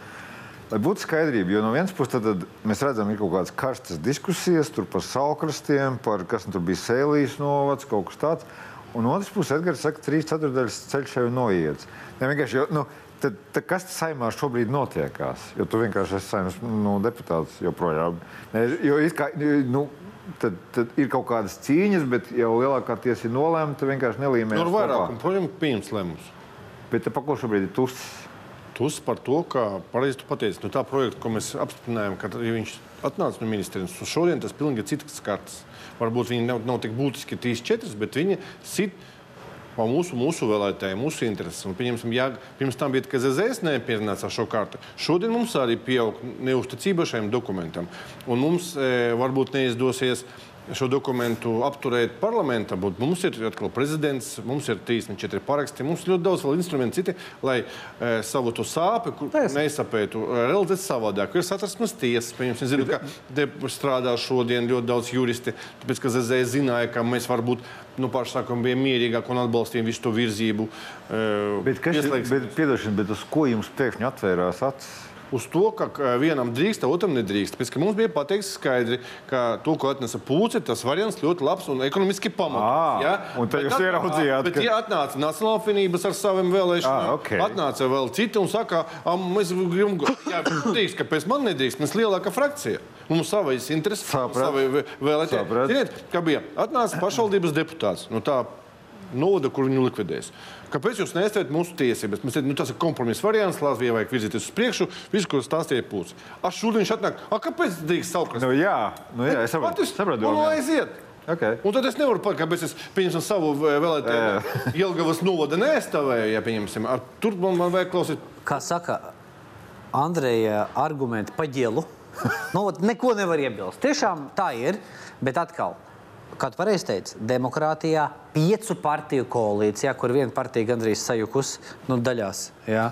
Lai būtu skaidrība, jo no vienas puses tad, tad mēs redzam, ir kaut kādas karstas diskusijas par salkrastiem, par kas nu tur bija sēlīs novads, kaut kas tāds. Un no otras puses, Edgars saka, trīs ceturdaļas ceļš jau ir noiets. Ne, jo, nu, tad, tad kas tas saimā šobrīd notiekās? Jo tu vienkārši esi saimnes nu, deputāts joprojām. Ne, jo kā, nu, tad, tad ir kaut kādas cīņas, bet jau lielākā tiesa ir nolēmta vienkārši nelīmē. Nu, ar vairākumu, protams, pieņems lēmumus. Bet te pa ko šobrīd ir tuss? Tas par to, ka pareizi tu pateici, no tā projekta, ko mēs apstiprinājām, ka ja viņš atnāca no ministrijas, un šodien tas pilnīgi ir cits kartes. Varbūt viņi nav, nav tik būtiski 3-4, bet viņi sit pa mūsu, mūsu vēlētājiem, mūsu intereses. Un, pieņemsim, ja pirms tam bija tikai ZZS nepierunāts ar šo kartu, šodien mums arī pieaug neusticība šiem dokumentam. Un mums e, varbūt neizdosies šo dokumentu apturēt parlamentā, bet mums ir atkal prezidents, mums ir 34 paraksti, mums ir ļoti daudz vēl instrumentu citi, lai e, savu to sāpi kur neizsapētu, e, realizēt savādāk. Ir satversmes tiesas, pieņemsim, es zinu, ka te strādā šodien ļoti daudz juristi, tāpēc, ka ZZ zināja, ka mēs varbūt nu, paši sākam bija mierīgāk un atbalstījām visu to virzību. e, Bet, kas, bet, piedošana, bet uz ko jums pēkšņi atvērās acis? Uz to, ka vienam drīkst, otram nedrīkst. Pēc, mums bija pateikts skaidri, ka to, ko atnesa pūce, tas variants ļoti labs un ekonomiski pamatots. un tad jūs ieraudzījāt, Bet, ka- ja atnāca Nacionāla apvienības ar saviem vēlēšanām, Ā, ok. atnāca vēl citi un saka, "Ā, mēs gribam, jā, drīkst, kāpēc man nedrīkst, mēs lielāka frakcija. Mums savas intereses, savi vē- vēlētāji. Ziniet, kā bija? Atnāca pašvaldības deputāts. Nu, tā, Novada, kur viņu likvidēs. Kāpēc jūs neesat mūsu tiesības? Mēs teicām, nu, tas ir kompromiss variants, Latvijai vajag virzīties uz priekšu, visu, ko stāstīja pūcis. Ar šodien viņš atnāk, a, kāpēc drīkst saukrast? Nu, jā, nu, jā, es saprotu. Saprotu un domu, jā. aiziet. Okay. Un tad es nevaru pateikt, kāpēc es pieņemsim savu vēlētāju. [laughs] Jelgavas novada neaizstāvēju, ja pieņemsim. Ar, tur man, man vajag klausīt. Kā saka Andreja, argumenti pa ģelu. [laughs] nu, neko nevar iebilst. Tiešām tā ir, bet atkal. Kā tu pareizi teici, demokrātijā, piecu partiju koalīcijā, kur viena partija gandrīz sajukusi nu, daļās. Jā.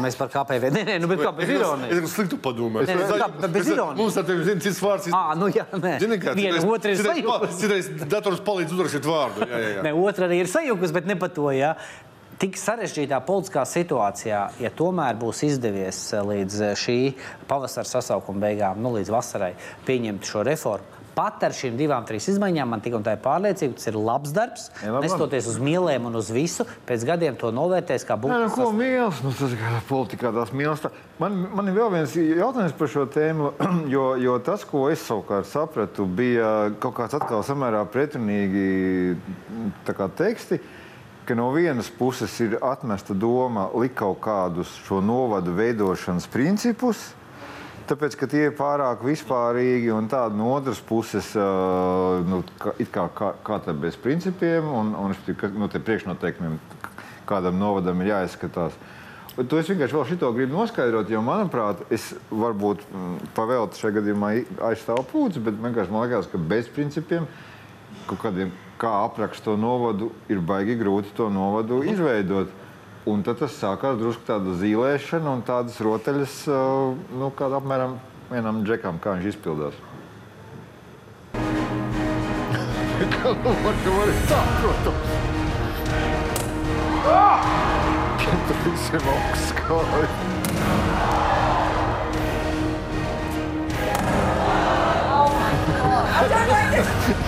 Mēs par KPV. Nē, nē, nu, bet kā bez Es ironijas. esmu slikti padomājis. Nē, nē, kā- bez ironijas. Mums ar tevi zina cits vārds. Ā, nu jā, nē. Zini, kā Viena otra ir pa- sajukusi. Citreiz dators palīdz uzrakstīt vārdu. Jā, jā, jā. Ne, otra arī ir sajukusi, bet ne par to. Ja. Tik sarežģītā politiskā situācijā, ja tomēr būs izdevies līdz šī pavasara sasaukuma beigām, nu, līdz vasarai, pieņemt šo reformu. Pat ar šīm divām, trīs izmaiņām man tik un tā ir pārliecība, tas ir labs darbs. Jā, labi. Nestoties uz mīlēm un uz visu, pēc gadiem to novērtēs kā Nē, nu, būtisku ko mīlas? Nu, tas ir politikā tās mīlas. Man, man ir vēl viens jautājums par šo tēmu, [clears throat] jo, jo tas, ko es savukārt sapratu, bija kaut kāds atkal samērā pretrunīgi tā kā teksti. Ka no vienas puses ir atmesta doma likt kaut kādus šo novadu veidošanas principus, Tāpēc, ka tie ir pārāk vispārīgi, un tāda no otras puses, nu, kā, kā, kā, kā tā bez principiem un, un nu, priekšnoteikumiem, kādam novadam ir jāizskatās. To es vienkārši vēl šito gribu noskaidrot, jo, manuprāt, es varbūt mm, pavēltu šajā gadījumā aizstāvu pūci, bet vienkārši man liekas, ka bez principiem, kaut kādiem, kā aprakst to novadu, ir baigi grūti to novadu izveidot. Un tad tas sākās drusku tāda zīlēšana un tādas rotaļas, uh, nu, kāda apmēram vienam džekam, kā viņš izpildās. [laughs] Kā nu var, tu vari tā, protams. Ah! Tur visiem augsts kājas.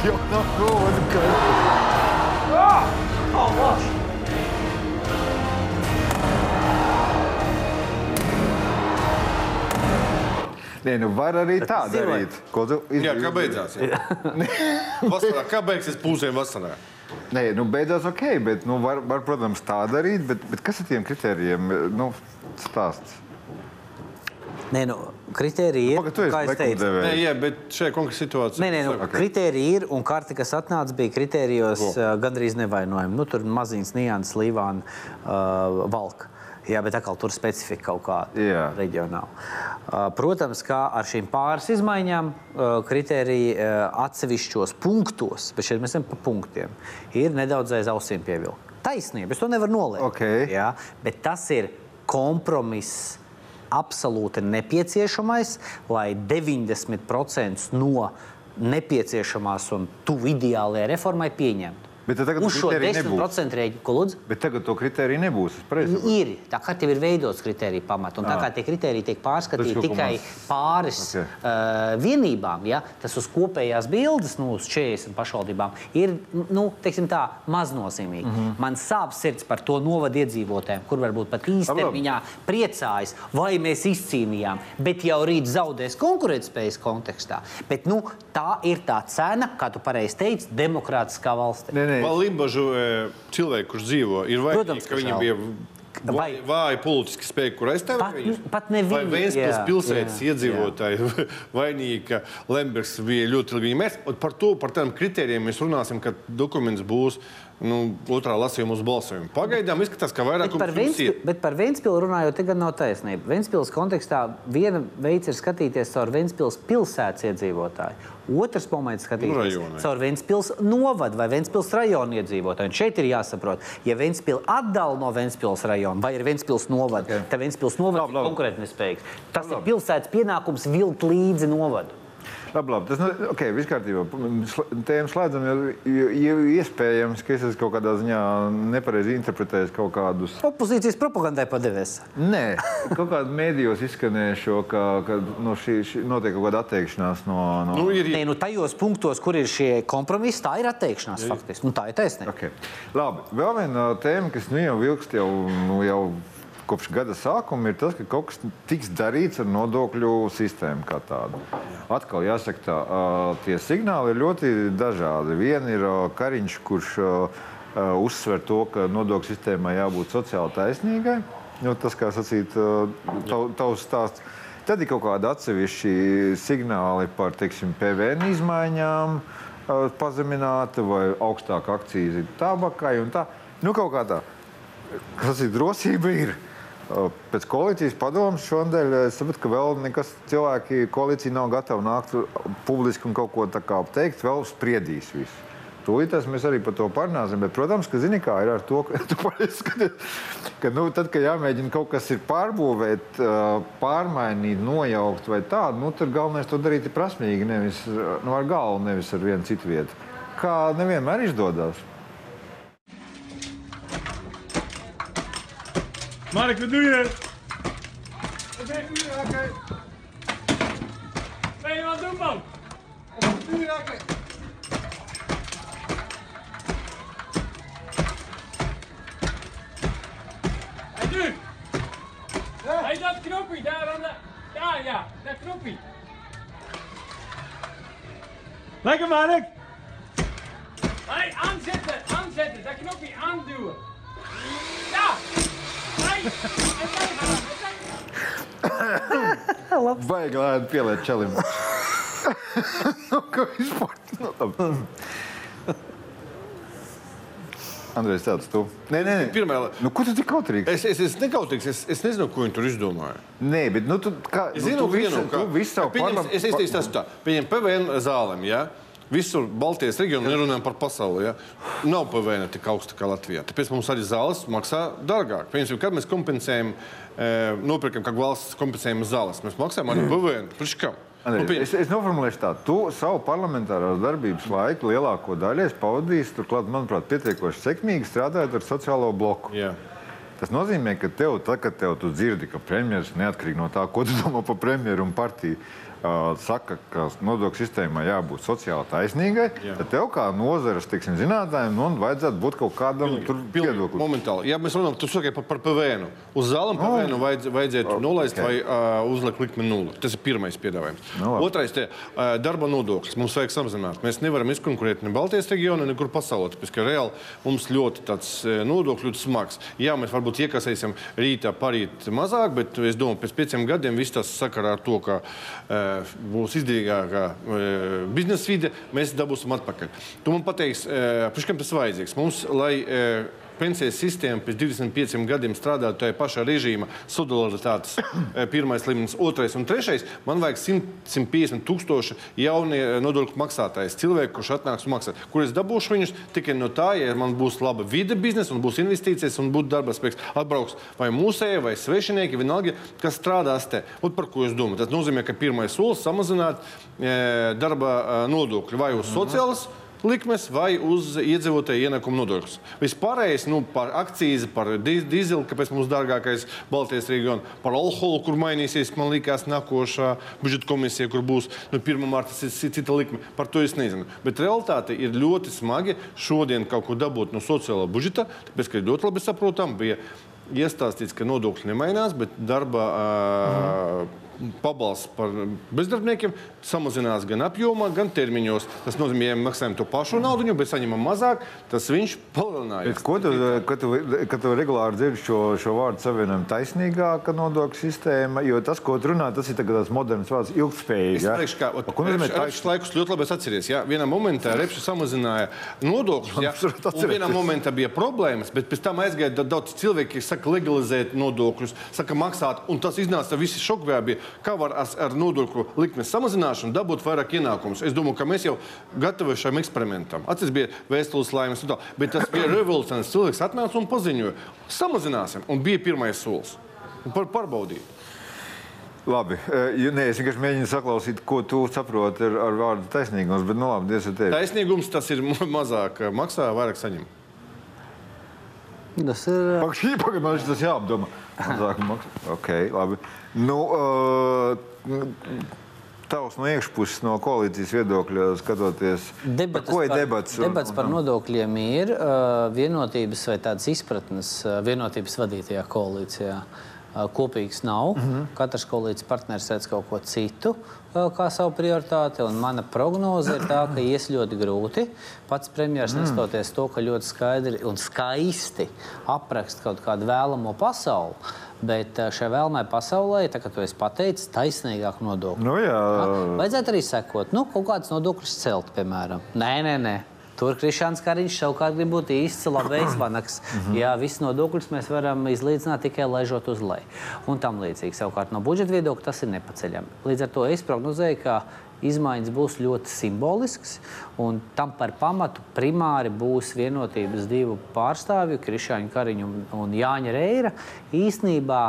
Jau nav novada kājas. Nē, nu var arī tā ir vai- darīt. Ko tu iz- Jā, kā beidzās? jā? [laughs] Vasarā, kā beigsies pūzēm vasarā? Nē, nu beidzās ok, bet nu, var, var, protams, tā darīt. Bet, bet kas ar tiem kritērijiem? Nu, stāsts. Nē, nu, kritērija ir. Pagaid, tu esi teicu, Nē, likumdevējs. jā, bet šajā konkrētā situācijā. Nē, nē, nu, okay. kritērija ir, un karte, kas atnāca, bija kritērijos uh, gandrīz nevainojama. Nu, tur maziņas nianses, līvāna, uh, valka. Jā, bet atkal tur specifika kaut kāda Jā. reģionāla. Uh, protams, kā ar šīm pāris izmaiņām, uh, kritērija uh, atsevišķos punktos, bet šeit mēs esam pa punktiem, ir nedaudz aiz ausīm pievilkta. Taisnība, es to nevaru noliegt. Ok. Jā, bet tas ir kompromiss absolūti nepieciešamais, lai 90% no nepieciešamās un tuvu ideālajai reformai pieņemtu. Bet tagad Uz šo kritēriju nebūs. 10% rēķinu, ko lūdzu? Bet tagad to kritēriju nebūs. Ir tā kā tev ir veidots kritērija pamats, un tā kā tie kritēriji tiek pārskatīti ko tikai maz. pāris Ok. okay. uh, vienībām, ja, tas uz kopējās bildes, nu, uz 40 pašvaldībām, ir nu, teiksim tā, maznozīmīgi. Mm -hmm. Man sāp sirds par to novadu iedzīvotājiem, kur varbūt pat īstermiņā priecājas, vai mēs izcīnījām, bet jau rīt zaudēs konkurētspējas kontekstā. Bet nu, tā ir tā cena, kā tu pareizi teici, demokrātiskā valstī. Nē, nē, Limbažu e, cilvēki, kurš dzīvo, ir vainīgi, Protams, ka žēl. bija vai, vāji politiski spēki, kur aizstāvēt Pat- viņus. pat ne Vai Vēnspils pilsētas iedzīvotāji [laughs] vainīgi, ka Lembergs bija ļoti ilgi. Un par to, par tādiem kritērijiem mēs runāsim, kad dokuments būs nu, otrā lasījuma uz balsojumu. Pagaidām izskatās, ka vairāk par, Ventspil, bet par Vēnspili runājot, te gan nav taisnība. Vēnspils kontekstā viena veids ir skatīties caur Vēnspils pilsētas iedzīvotāju. Otrs moments Nu, skatīties jā. caur Vēnspils novadu vai Vēnspils rajonu iedzīvotāju. Un šeit ir jāsaprot, ja Vēnspils atdala no Vēnspils rajona vai ir Vēnspils novada, okay. tad Vēnspils novads Labi, ir labi. konkurētnespējīgs. Tas ir pilsētas pienākums vilkt līdzi novadu. Labi, labi. Tas ir okay, viss kārtībā. Tēmu slēdzam, jo, jo, jo iespējams, ka es esmu kaut kādā ziņā nepareizi interpretējis kaut kādus. Opozīcijas propagandai padevies. Nē, kaut kādā mēdījos izskanēja šo, ka, ka no šī, šī notiek kaut kāda atteikšanās no. no... Nu, ir, Nē, nu tajos punktos, kur ir šie kompromisi, tā ir atteikšanās faktiski. Nu, tā ir taisnība. Okay. Labi, vēl viena tēma, kas nu jau vilkst jau, nu, jau kopš gada sākuma, ir tas, ka kaut kas tiks darīts ar nodokļu sistēmu kā tādu. Atkal jāsaka, tā, tie signāli ir ļoti dažādi. Viena ir Kariņš, kurš uzsver to, ka nodokļu sistēmai jābūt sociāli taisnīgai. Nu, tas, kā sacīt, tavs stāsts. Tad ir kaut kādi atsevišķi signāli par teiksim, PVN izmaiņām, pazemināta vai augstāka akcijas tabakai un tā. Nu, kaut kā tā. Kas ir drosība? Ir. Pēc koalīcijas padomus šodien es saprotu, ka vēl nekas cilvēki koalīcija nav gatavi nākt publiski un kaut ko tā kā teikt, vēl spriedīs visu. Tūlītās mēs arī par to parunāsim. Bet, protams, ka zini, kā ir ar to, ka, [laughs] ka nu, tad, kad jāmēģina kaut kas pārbūvēt, pārmainīt, nojaukt vai tādu, nu, tad galvenais to darīt prasmīgi, nevis nu, ar galvu, nevis ar vienu citu vietu. Kā nevienmēr izdodas. Mark, wat doe je? Wat ben je raken? Ben je wat doen, man? Wat doe je raken? En nu? Hey, dat knoppie daar aan de... Daar, ja, dat knoppie. Lekker, Mark. Hey, aanzetten, aanzetten, dat knopje aanduwen. We. Vajag, lai pieliet čelim. Nu, Ko vispār? Nu, labi. Andrejs, tāds tu. Nē, nē, nē. Pirmā, Nu, ko tu tik kautrīgs? es, es, es nekautīgs, es, es nezinu, ko viņi tur izdomāja. Nē, bet nu, tu, kā, Es nu, zinu, tu visu, vienu, tu visu savu parlam- Es izteikšu tas tā. Pieņem PVN zālēm, ja? Visur Baltijas reģionā nerunājam par pasauli. Ja? Nav PVN tik augsta kā Latvijā. Tāpēc mums arī zāles maksā dārgāk. Piemēram, kad mēs kompensējam, e, nopirkam, kā valsts kompensējam zāles, mēs maksājam arī PVN. Priekš kam? Andrej, Nu, es, es noformulēšu tā, tu savu parlamentārās darbības laiku lielāko daļu esi pavadījis, turklāt, manuprāt, pietiekoši sekmīgi strādājot ar sociālo bloku. Jā. Tas nozīmē, ka tev, tad, kad tev tu dzirdi, ka premjerministrs neatkarīgi no tā, ko tu domā par premjeru un partiju, uh, saka, ka nodokļu sistēmai jābūt sociāli taisnīgai, Jā. tad tev kā nozares zinātājiem nu, vajadzētu būt kaut kādam viedoklim. Momentāli. Ja mēs runājam, tu saki par, par PVN. Uz zālēm PVN vajadz, vajadzētu nolaist ok. vai uh, uzlikt likmi nulli. Tas ir pirmais piedāvājums. Nu, labi. Otrais ir uh, darba nodoklis. Mums vajag samazināt. Mēs nevaram izkonkurēt ne Baltijas reģionā, nekur pasaulē. Tāpēc, ka reāli mums ļoti tāds nodoklis ļoti smags. Jā, mēs varbūt iekasēsim rītā, parīt mazāk, bet es domāju, pēc pieciem gadiem viss tas sakarā ar to, ka uh, būs izdevīgākā uh, biznesa vide, mēs dabūsim atpakaļ. Tu man pateiksi, priekš kam tas vajadzīgs? Mums, lai uh, pensijas sistēma pēc 25 gadiem strādātu tajā pašā režīmā, solidaritātes [clears throat] eh, pirmais līmenis, otrais un trešais, man vajag 100, 150 tūkstoši jaunie eh, nodokļu maksātājs, cilvēki, kurš atnāks un maksās. Kur es dabūšu viņus tikai no tā, ja man būs laba vide biznesa un būs investīcijas un būs darba spēks. Atbrauks vai mūsēji, vai svešinieki, vienalga, kas strādās te. Un par ko es domāju? Tas nozīmē, ka pirmais solis samazināt e, darba nodokļu vai uz sociālas likmes vai uz iedzīvotāju ienākumu nodokļus. Vispārējais nu, par akciju, par dīzeli, kāpēc mums dārgākais Baltijas reģiona, par alkoholu, kur mainīsies, man liekas, nākošā budžeta komisija, kur būs nu, 1. marta tas ir cita likme. Par to es nezinu. Bet realitāte ir ļoti smagi šodien kaut ko dabūt no sociālā budžeta, tāpēc, ka ļoti labi saprotam, bija iestāstīts, ka nodokļi nemainās, bet darba uh, pabalsts par bezdarbniekiem samazinās gan apjomā, gan termiņos. Tas nozīmē, ja maksājam to pašu naudu, bet saņemam mazāk, tas viņš palielinājās. Bet ko tu, kad tu, kad tu regulāri dzirdi šo, šo vārdu savienojumu taisnīgāka nodokļu sistēma, jo tas, ko tu runā, tas ir tāds moderns vārds ilgspējīgi. Es ja? teikšu, ka ot, Ko nozīmē Repš- Repšs laikus ļoti labi atceries. Ja? Vienā momentā Repšs samazināja nodokļus, ja? [laughs] Un vienā momentā bija problēmas, bet pēc tam aizgāja da- daudz cilvēku, kas saka legalizēt nodokļus, saka maksāt, un tas iznāca visi šokvējā bija, kā var as- ar nodokļu likmes samazināšanu dabūt vairāk ienākumus. Es domāju, ka mēs jau gatavi šim eksperimentam. Atceries bija vēstules laimes un tā, bet tas bija revolucionārs. Cilvēks atnāca un paziņoja, samazināsim, un bija pirmais solis. Par, pārbaudīt. Labi, eh, jo- nē, es vienkārši mēģinu saklausīt, ko tu saproti ar, ar vārdu taisnīgums, bet, nu, labi, Dievs ar tevi. Taisnīgums tas ir mazāk maksā, vairāk saņem. Tas ir. Pagaidām, pagaidām, man šis jāapdomā. Mazāk maksā. Ok, labi. Nu, uh, Tavs no iekšpuses, no koalīcijas viedokļa skatoties, par Debates ko ir par, debats? debats par nodokļiem ir uh, vienotības vai tādas izpratnes uh, vienotības vadītajā koalīcijā. Uh, kopīgs nav. Mm -hmm. Katrs koalīcijas partneris redz kaut ko citu kā savu prioritāti. Mana prognoze ir tā, ka ies ļoti grūti. Pats premjerministrs, mm. neskatoties to, ka ļoti skaidri un skaisti apraksta kaut kādu vēlamo pasauli. Bet šai vēlamai pasaulē, tā kā tu esi pateicis, taisnīgāk nodokļu. Nu, jā, Vajadzētu arī sekot, nu, kaut kādas nodokļus celt, piemēram. Nē, nē, nē. Tur Krišāns Kariņš savukārt grib būt īsts labējs [clears throat] vanaks. Jā, viss nodokļus mēs varam izlīdzināt tikai laižot uz leju. Un tam līdzīgi. Savukārt no budžeta viedokļa tas ir nepaceļami. Līdz ar to es prognozēju, ka izmaiņas būs ļoti simboliskas, un tam par pamatu primāri būs vienotības divu pārstāvju, Krišāņa Kariņa un, un Jāņa Reira. Īsnībā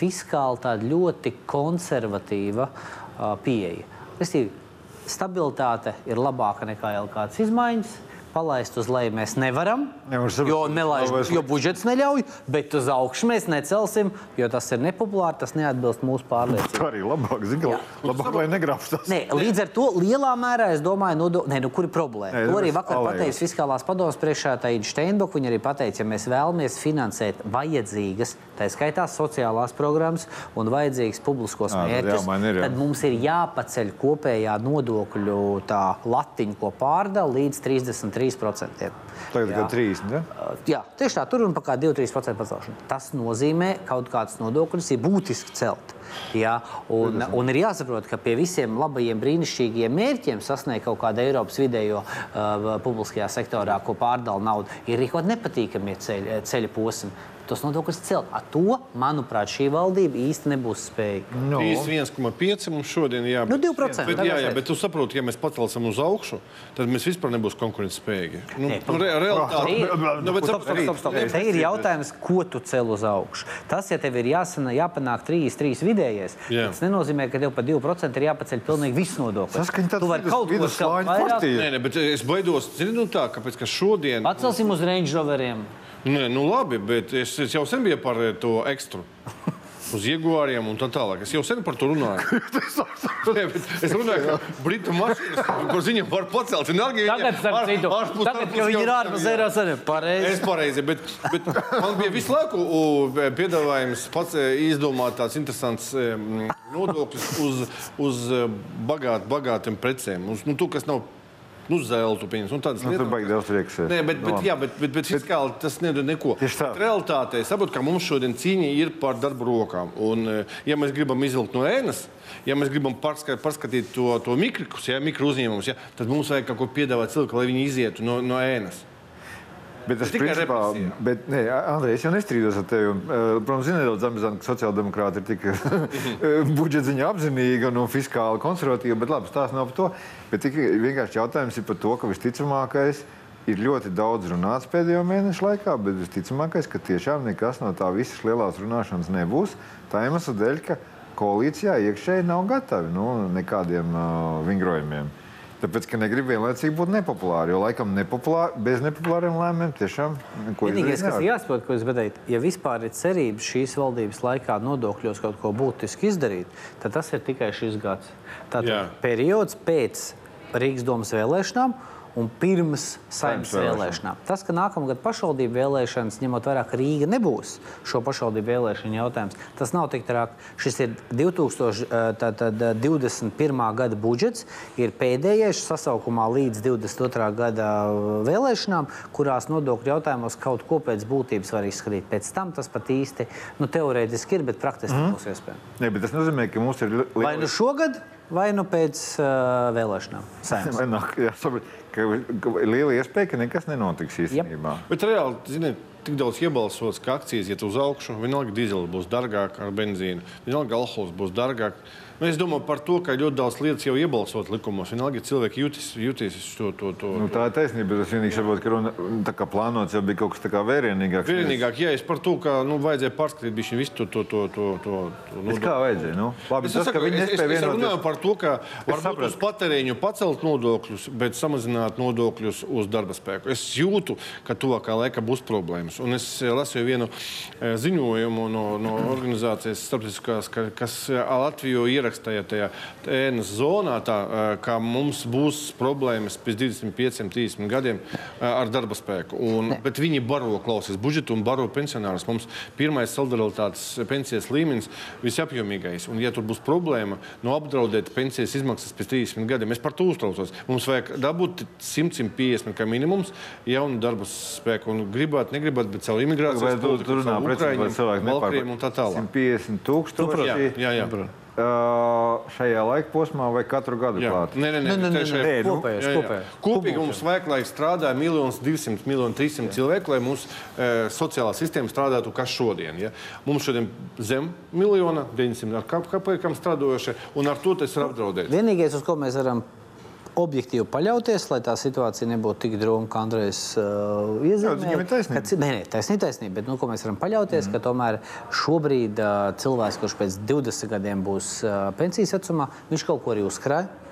fiskāli tāda ļoti konservatīva uh, pieeja. Restīvi, stabilitāte ir labāka nekā jau kādas izmaiņas. Palaist uz leju mēs nevaram, jo, nelaiž, jo budžets neļauj, bet uz augšu mēs necelsim, jo tas ir nepopulāri, tas neatbilst mūsu pārliecībai. Tā [laughs] arī labāk, zinu, Jā. labāk, lai negrābstas. Nē, līdz ar to lielā mērā es domāju, nodo... Nē, nu, kur ir problēma. Nē, to arī vakar alējos. pateica Fiskālās padomas priekšētāja Steinboka. Viņa arī pateica, ja mēs vēlamies finansēt vajadzīgas, tā skaitā sociālās programmas un vajadzīgas publiskos mērķus, tad mums ir jāpaceļ kopējā nodokļu tā latiņa, ko pārdala līdz 33%. Tagad Jā. kā 30. Ja? Jā, tieši tā, tur ir kaut kāda 2-3% pacelšana. Tas nozīmē, ka kaut kādas nodokļus ir būtiski celt. Jā, un, un ir jāsaprot, ka pie visiem labajiem, brīnišķīgiem mērķiem sasniegt kaut kādu Eiropas vidējo uh, publiskajā sektorā, ko pārdala nauda, ir kādi nepatīkamie ceļa, ceļa posmi. Tos nodokļus celt. Ar to, manuprāt, šī valdība īsti nebūs spējīga. No. 31,5 mums šodien jābūt. Nu, 2%, Bet, jā, jā, bet tu saproti, ja mēs pacelsim uz augšu, tad mēs vispār nebūsim konkurētspējīgi. Nu, Nē, nu, re, realitāte, nu. Te ir jautājums, ko tu cel uz augšu. Tas, ja tev ir jāsana, jāpanāk 3, 3 vidējais, Jā. tas nenozīmē, ka tev par 2% ir jāpaceļ pilnīgi viss nodoklis. Saskaņa tāds Tu vari kaut ko vairāk. partija. Nē, nē, bet es baidos, zini, nu tā, kāpēc, ka šodien. Pacelsim uz Range Roveriem. Nē, nu labi, bet es, es jau sen biju par eh, to ekstru. Uz ieguāriem un tā tālāk. Es jau sen par to runāju. [laughs] Nē, es runāju, ka Britu mašīnas, ko ziņā var pacelt, ir nagi. Tagad, starp citu, tagad, kad viņi ir ārpus Eiropas Savienības, Es pareizi. pareizi, bet, bet man bija visu laiku u, piedāvājums pats e, izdomāt tāds interesants e, nodoklis uz, uz e, bagāt, bagātiem precēm. Uz, nu, to, kas nav nu, zelta pieņems. Un tādas Nu, tur lietas. baigi daudz prieks. Nē, bet, bet, jā, bet, bet, bet fiskāli tas nedod neko. Tieši tā. Bet Realitātē es saprotu, ka mums šodien cīņa ir par darbu rokām. Un, eh, ja mēs gribam izvilkt no ēnas, ja mēs gribam pārskatīt, pārskatīt to, to mikrokus, ja, mikro uzņēmumus, ja, tad mums vajag kaut ko piedāvāt cilvēkam, lai viņi izietu no, no ēnas. Bet tas Tikai principā, bet, nē, Andrej, es jau nestrīdos ar tevi. eh, Protams, ir nedaudz amizanti, ka sociāldemokrāti ir tik [laughs] budžeta ziņā apzinīgi un fiskāli konservatīvi, bet labi, tās nav par to. Bet tik vienkārši jautājums ir par to, ka visticamākais ir ļoti daudz runāts pēdējo mēnešu laikā, bet visticamākais, ka tiešām nekas no tā visas lielās runāšanas nebūs. Tā iemesla dēļ, ka koalīcijā iekšēji nav gatavi nu, nekādiem uh, vingrojumiem. Tāpēc, ka negrib vienlaicīgi būt nepopulāri. Jo laikam nepopulāri, bez nepopulāriem lēmumiem tiešām neko Vienīgais, kas jāsaprot, ko es gribēju teikt, ja vispār ir cerības šīs valdības laikā nodokļos kaut ko būtiski izdarīt, tad tas ir tikai šis gads. Tātad Jā. periods pēc Rīgas domas vēlēšanām. Un pirms saimnes vēlēšanām. Tas, ka nākamgad pašvaldību vēlēšanas, ņemot vērā, ka Rīga nebūs šo pašvaldību vēlēšanu jautājums, tas nav tik traki. Šis ir 2021. gada budžets, ir pēdējais sasaukumā līdz 22. gada vēlēšanām, kurās nodokļu jautājumos kaut ko pēc būtības var izskatīt. Pēc tam tas pat īsti nu, teorētiski ir, bet praktiski mm. nebūs iespējams. Nē, bet tas nozīmē, ka mums ir Vai nu šogad, vai nu pēc uh, vēlēšanām. [laughs] Saimnes. Ka, liela iespēja, ka nekas nenotiks īstenībā. Bet reāli, ziniet, tik daudz iebalsots, ka akcijas iet uz augšu. Vienalga dīzeļa būs dārgāk ar benzīnu, vienalga alkohols būs dārgāk. Nu, es domāju par to, ka ļoti daudz lietas jau iebalsot likumos. Vienalga, cilvēki jutīs, jutīs to, to, to. Nu, tā ir taisnība, bet es vienīgi saprotu, ka runa, tā kā plānots jau bija kaut kas tāds vērienīgāks. Vienīgāk, ja es par to, ka nu, vajadzēja pārskatīt bišķiņ visu to, to, to, to, to, to Bet kā vajadzēja? Nu, labi, Es, tas, saku, es, es, es runāju par to, ka varbūt uz patēriņu pacelt nodokļus, bet samazināt nodokļus uz darba spēku. Es jūtu, ka tuvākā laikā būs problēmas. Un es eh, lasīju vienu eh, ziņojumu no, no organizācijas, starptautiskās, ka, kas eh, Latviju ierakstīja tajā ēnas zonā, tā, ka mums būs problēmas pēc 25, 30 gadiem ar darba spēku. Un, bet viņi baro klausies budžetu un baro pensionārus. Mums pirmais solidaritātes pensijas līmenis visapjomīgais. Un, ja tur būs problēma, no apdraudēt pensijas izmaksas pēc 30 gadiem, es par to uztraucos. Mums vajag dabūt 100, 150 kā minimums jaunu darba spēku. Un gribētu, negribētu, bet caur Vai imigrācijas precīzi, vai cilvēki Balkriem un tā tālāk. 150 tūkstoši? Jā, jā, jā. uh, šajā laika posmā vai katru gadu klāt? Nē, nē, nē, Nē, nē, nē, nē, kopējais, Jā, jā. kopējais. Kopīgi mums vajag, lai strādā 1 200 000, 300 cilvēku, lai mūsu e, sociālā sistēma strādātu kā šodien. Ja? Mums šodien zem miljona, 900 ar kapekam strādājošie, un ar to tas ir apdraudēts. Vienīgais, uz ko mēs varam objektīvi paļauties, lai tā situācija nebūtu tik drūma, kā Andrejs uh, iezīmēja. viņam ir taisnība. ka Nē, nē, taisnība, taisnība. Bet nu, ko mēs varam paļauties, mm. ka tomēr šobrīd uh, cilvēks, kurš pēc 20 gadiem būs uh, pensijas vecumā, viņš kaut ko arī uzkrāja.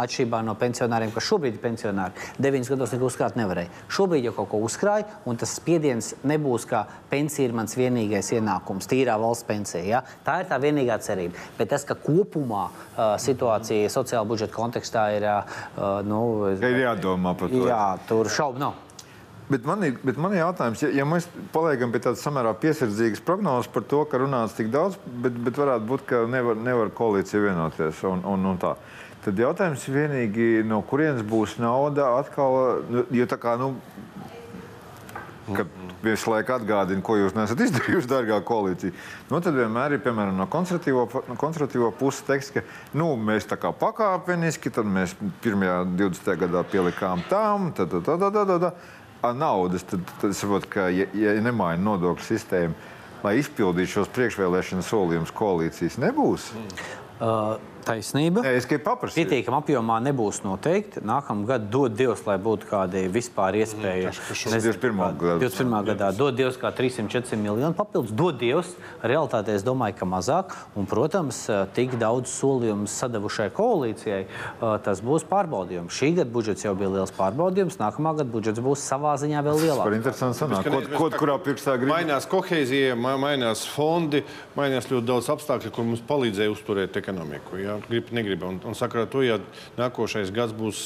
Atšķirībā no pensionāriem, kas šobrīd ir pensionāri, 9 gados neko uzkrāt nevarēja. Šobrīd jau kaut ko uzkrāja, un tas spiediens nebūs kā pensija ir mans vienīgais ienākums, tīrā valsts pensija. Ja? Tā ir tā vienīgā cerība. Bet tas, ka kopumā uh, situācija sociāla budžeta kontekstā ir, uh, nu, Ir jādomā par to. jā, tur šaubu nav. Bet man ir, bet man ir jautājums, ja, ja mēs paliekam pie tādas samērā piesardzīgas prognozes par to, ka runāts tik daudz, bet, bet varētu būt, ka nevar, nevar koalīcija vienoties. Un, un, un tā. Tad jautājums vienīgi, no kurienes būs nauda atkal. nu, Jo tā kā, nu, kad visu laiku atgādina, ko jūs nesat [laughs] izdarījuši, dārgā koalīcija. Nu, tad vienmēr ir, piemēram, no konservatīvo, no puses teiks, ka nu, mēs tā kā pakāpeniski, tad mēs pirmajā 20. gadā pielikām tam, tad tā, tā, tā, tā, tā. Naudas, tad, tad es saprotu, ka, ja, ja nemaina nodokļu sistēmu, lai izpildītu šos priekšvēlēšanu solījumus, koalīcijas nebūs. Uh, taisnība. Nē, es tikai paprasīju. Pietiekama apjomā nebūs noteikti. Nākamā gada dod Dievs, lai būtu kādi vispār iespēja. šo 21. gadā. 21. gadā dod Dievs kā 300-400 miljonu papildus. Dod Dievs, realitātē es domāju, ka mazāk. Un, protams, tik daudz solījumu sadavušai koalīcijai, tas būs pārbaudījums. Šī gada budžets jau bija liels pārbaudījums, nākamā gada budžets būs savā ziņā vēl lielāks. interesantu sanāk. Ka Ko, ko, kurā pirkstā grib? Mainās kohēzija, ma- mainās fondi, mainās ļoti daudz apstākļu, kur mums palīdzēja uzturēt ekonomiku. Ja? Grib, negrib. Un, un sakarā to, ja nākošais gads būs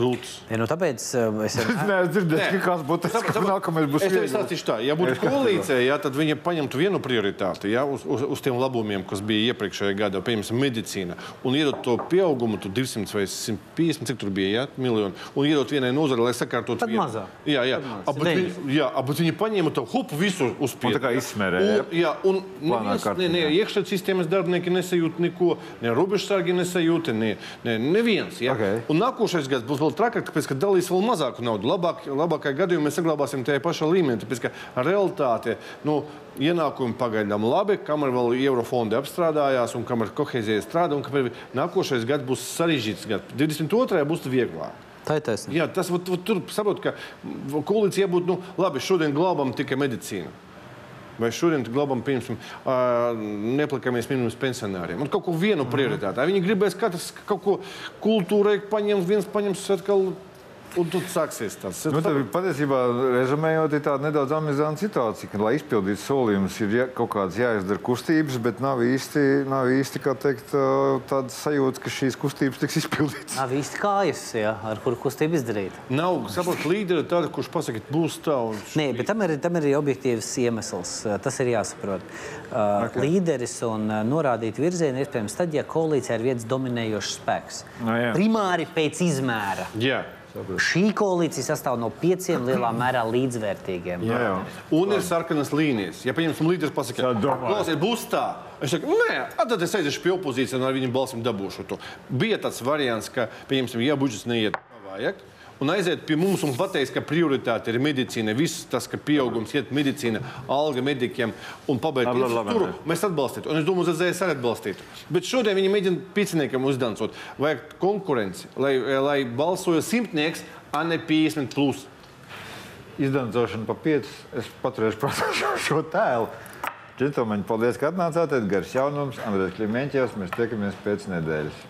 grūts. Ja, nu, tāpēc eh, es Nē, [laughs] es dzirdēju, ka kāds būtu tas, ka nākamais būs Es tev stāstīšu tā, ja būtu [laughs] koalīcija, ja, tad viņi paņemtu vienu prioritāti ja, uz, uz, uz tiem labumiem, kas bija iepriekšējā gadā, piemēram, medicīna, un iedot to pieaugumu, tu 200 vai 150, cik tur bija, ja, miljoni, un iedot vienai nozarei, lai sakārtotu vienu. mazāk. Jā, jā. Bet viņi, jā, bet viņi paņēma to hupu visu uz Un pieeja. tā kā izsmērē, Un, jā, un neviens, ne, kārtībā. ne, iekšējā sistēmas darbinieki nesajūt neko, ne robežsargi nesajūta, ne, ne, neviens. Ja? Ok. Un nākošais gads būs vēl trakāk, tāpēc, ka dalīs vēl mazāku naudu. Labāk, labākajā gadījumā mēs saglabāsim tajā pašā līmenī, tāpēc, ka realitāte, nu, ienākumi pagaidām labi, kamēr vēl eurofondi apstrādājās un kamēr kohēzija strādā, un kamēr nākošais gads būs sarežģīts gads. 22. būs vieglāk. Tā ir taisnība. Jā, tas vat, vat, tur saprot, ka koalīcija būtu, nu, labi, šodien glābam tikai medicīnu. Vai šodien glabājam, piemēram, neplakamies minimums pensionāriem. Un kaut ko vienu prioritāti. Viņi gribēs katrs kaut ko kultūrai paņemt, viens paņems atkal. Un tur sāksies tas. Nu, tad, patiesībā, rezumējot, ir tāda nedaudz amizanta situācija, ka, lai izpildītu solījumus, ir jā, kaut kādas jāizdara kustības, bet nav īsti, nav īsti kā teikt, tāda sajūta, ka šīs kustības tiks izpildītas. Nav īsti kājas, ja, ar kuru kustību izdarīt. Nav saprot, līderi tāda, kurš pasakā, būs tā. Un... Nē, bet tam ir, tam ir arī objektīvs iemesls. Tas ir jāsaprot. Okay. Līderis un norādīt virzienu ir iespējams tad, ja koalīcijā ir viens dominējošs spēks. Nu, jā. Primāri pēc izmēra. Jā. Šī koalīcija sastāv no pieciem lielā mērā līdzvērtīgiem. Jā, jā. Un ir sarkanas līnijas. Ja, pieņemsim, līderis pasakā, klausies, būs tā. Es saku, nē, tad es aiziešu pie opozīcijas un ar viņu balsim dabūšu to. Bija tāds variants, ka, pieņemsim, ja budžets neiet, vajag. Un aiziet pie mums un pateikt, ka prioritāte ir medicīna. Viss tas, ka pieaugums iet medicīna, alga medikiem un pabeigt labi. mēs atbalstītu. Un es domāju, ka ZSR atbalstītu. Bet šodien viņi mēģina piciniekam uzdancot. Vajag konkurenci, lai, lai balsoja simtnieks, a ne 50 plus. Izdancošana pa piecus. Es paturēšu prātā šo, tēlu. Džentlmeņi, paldies, ka atnācāt. Edgars Jaunums, Andrēs Klimeņķevs. Mēs tiekamies pēc nedēļas.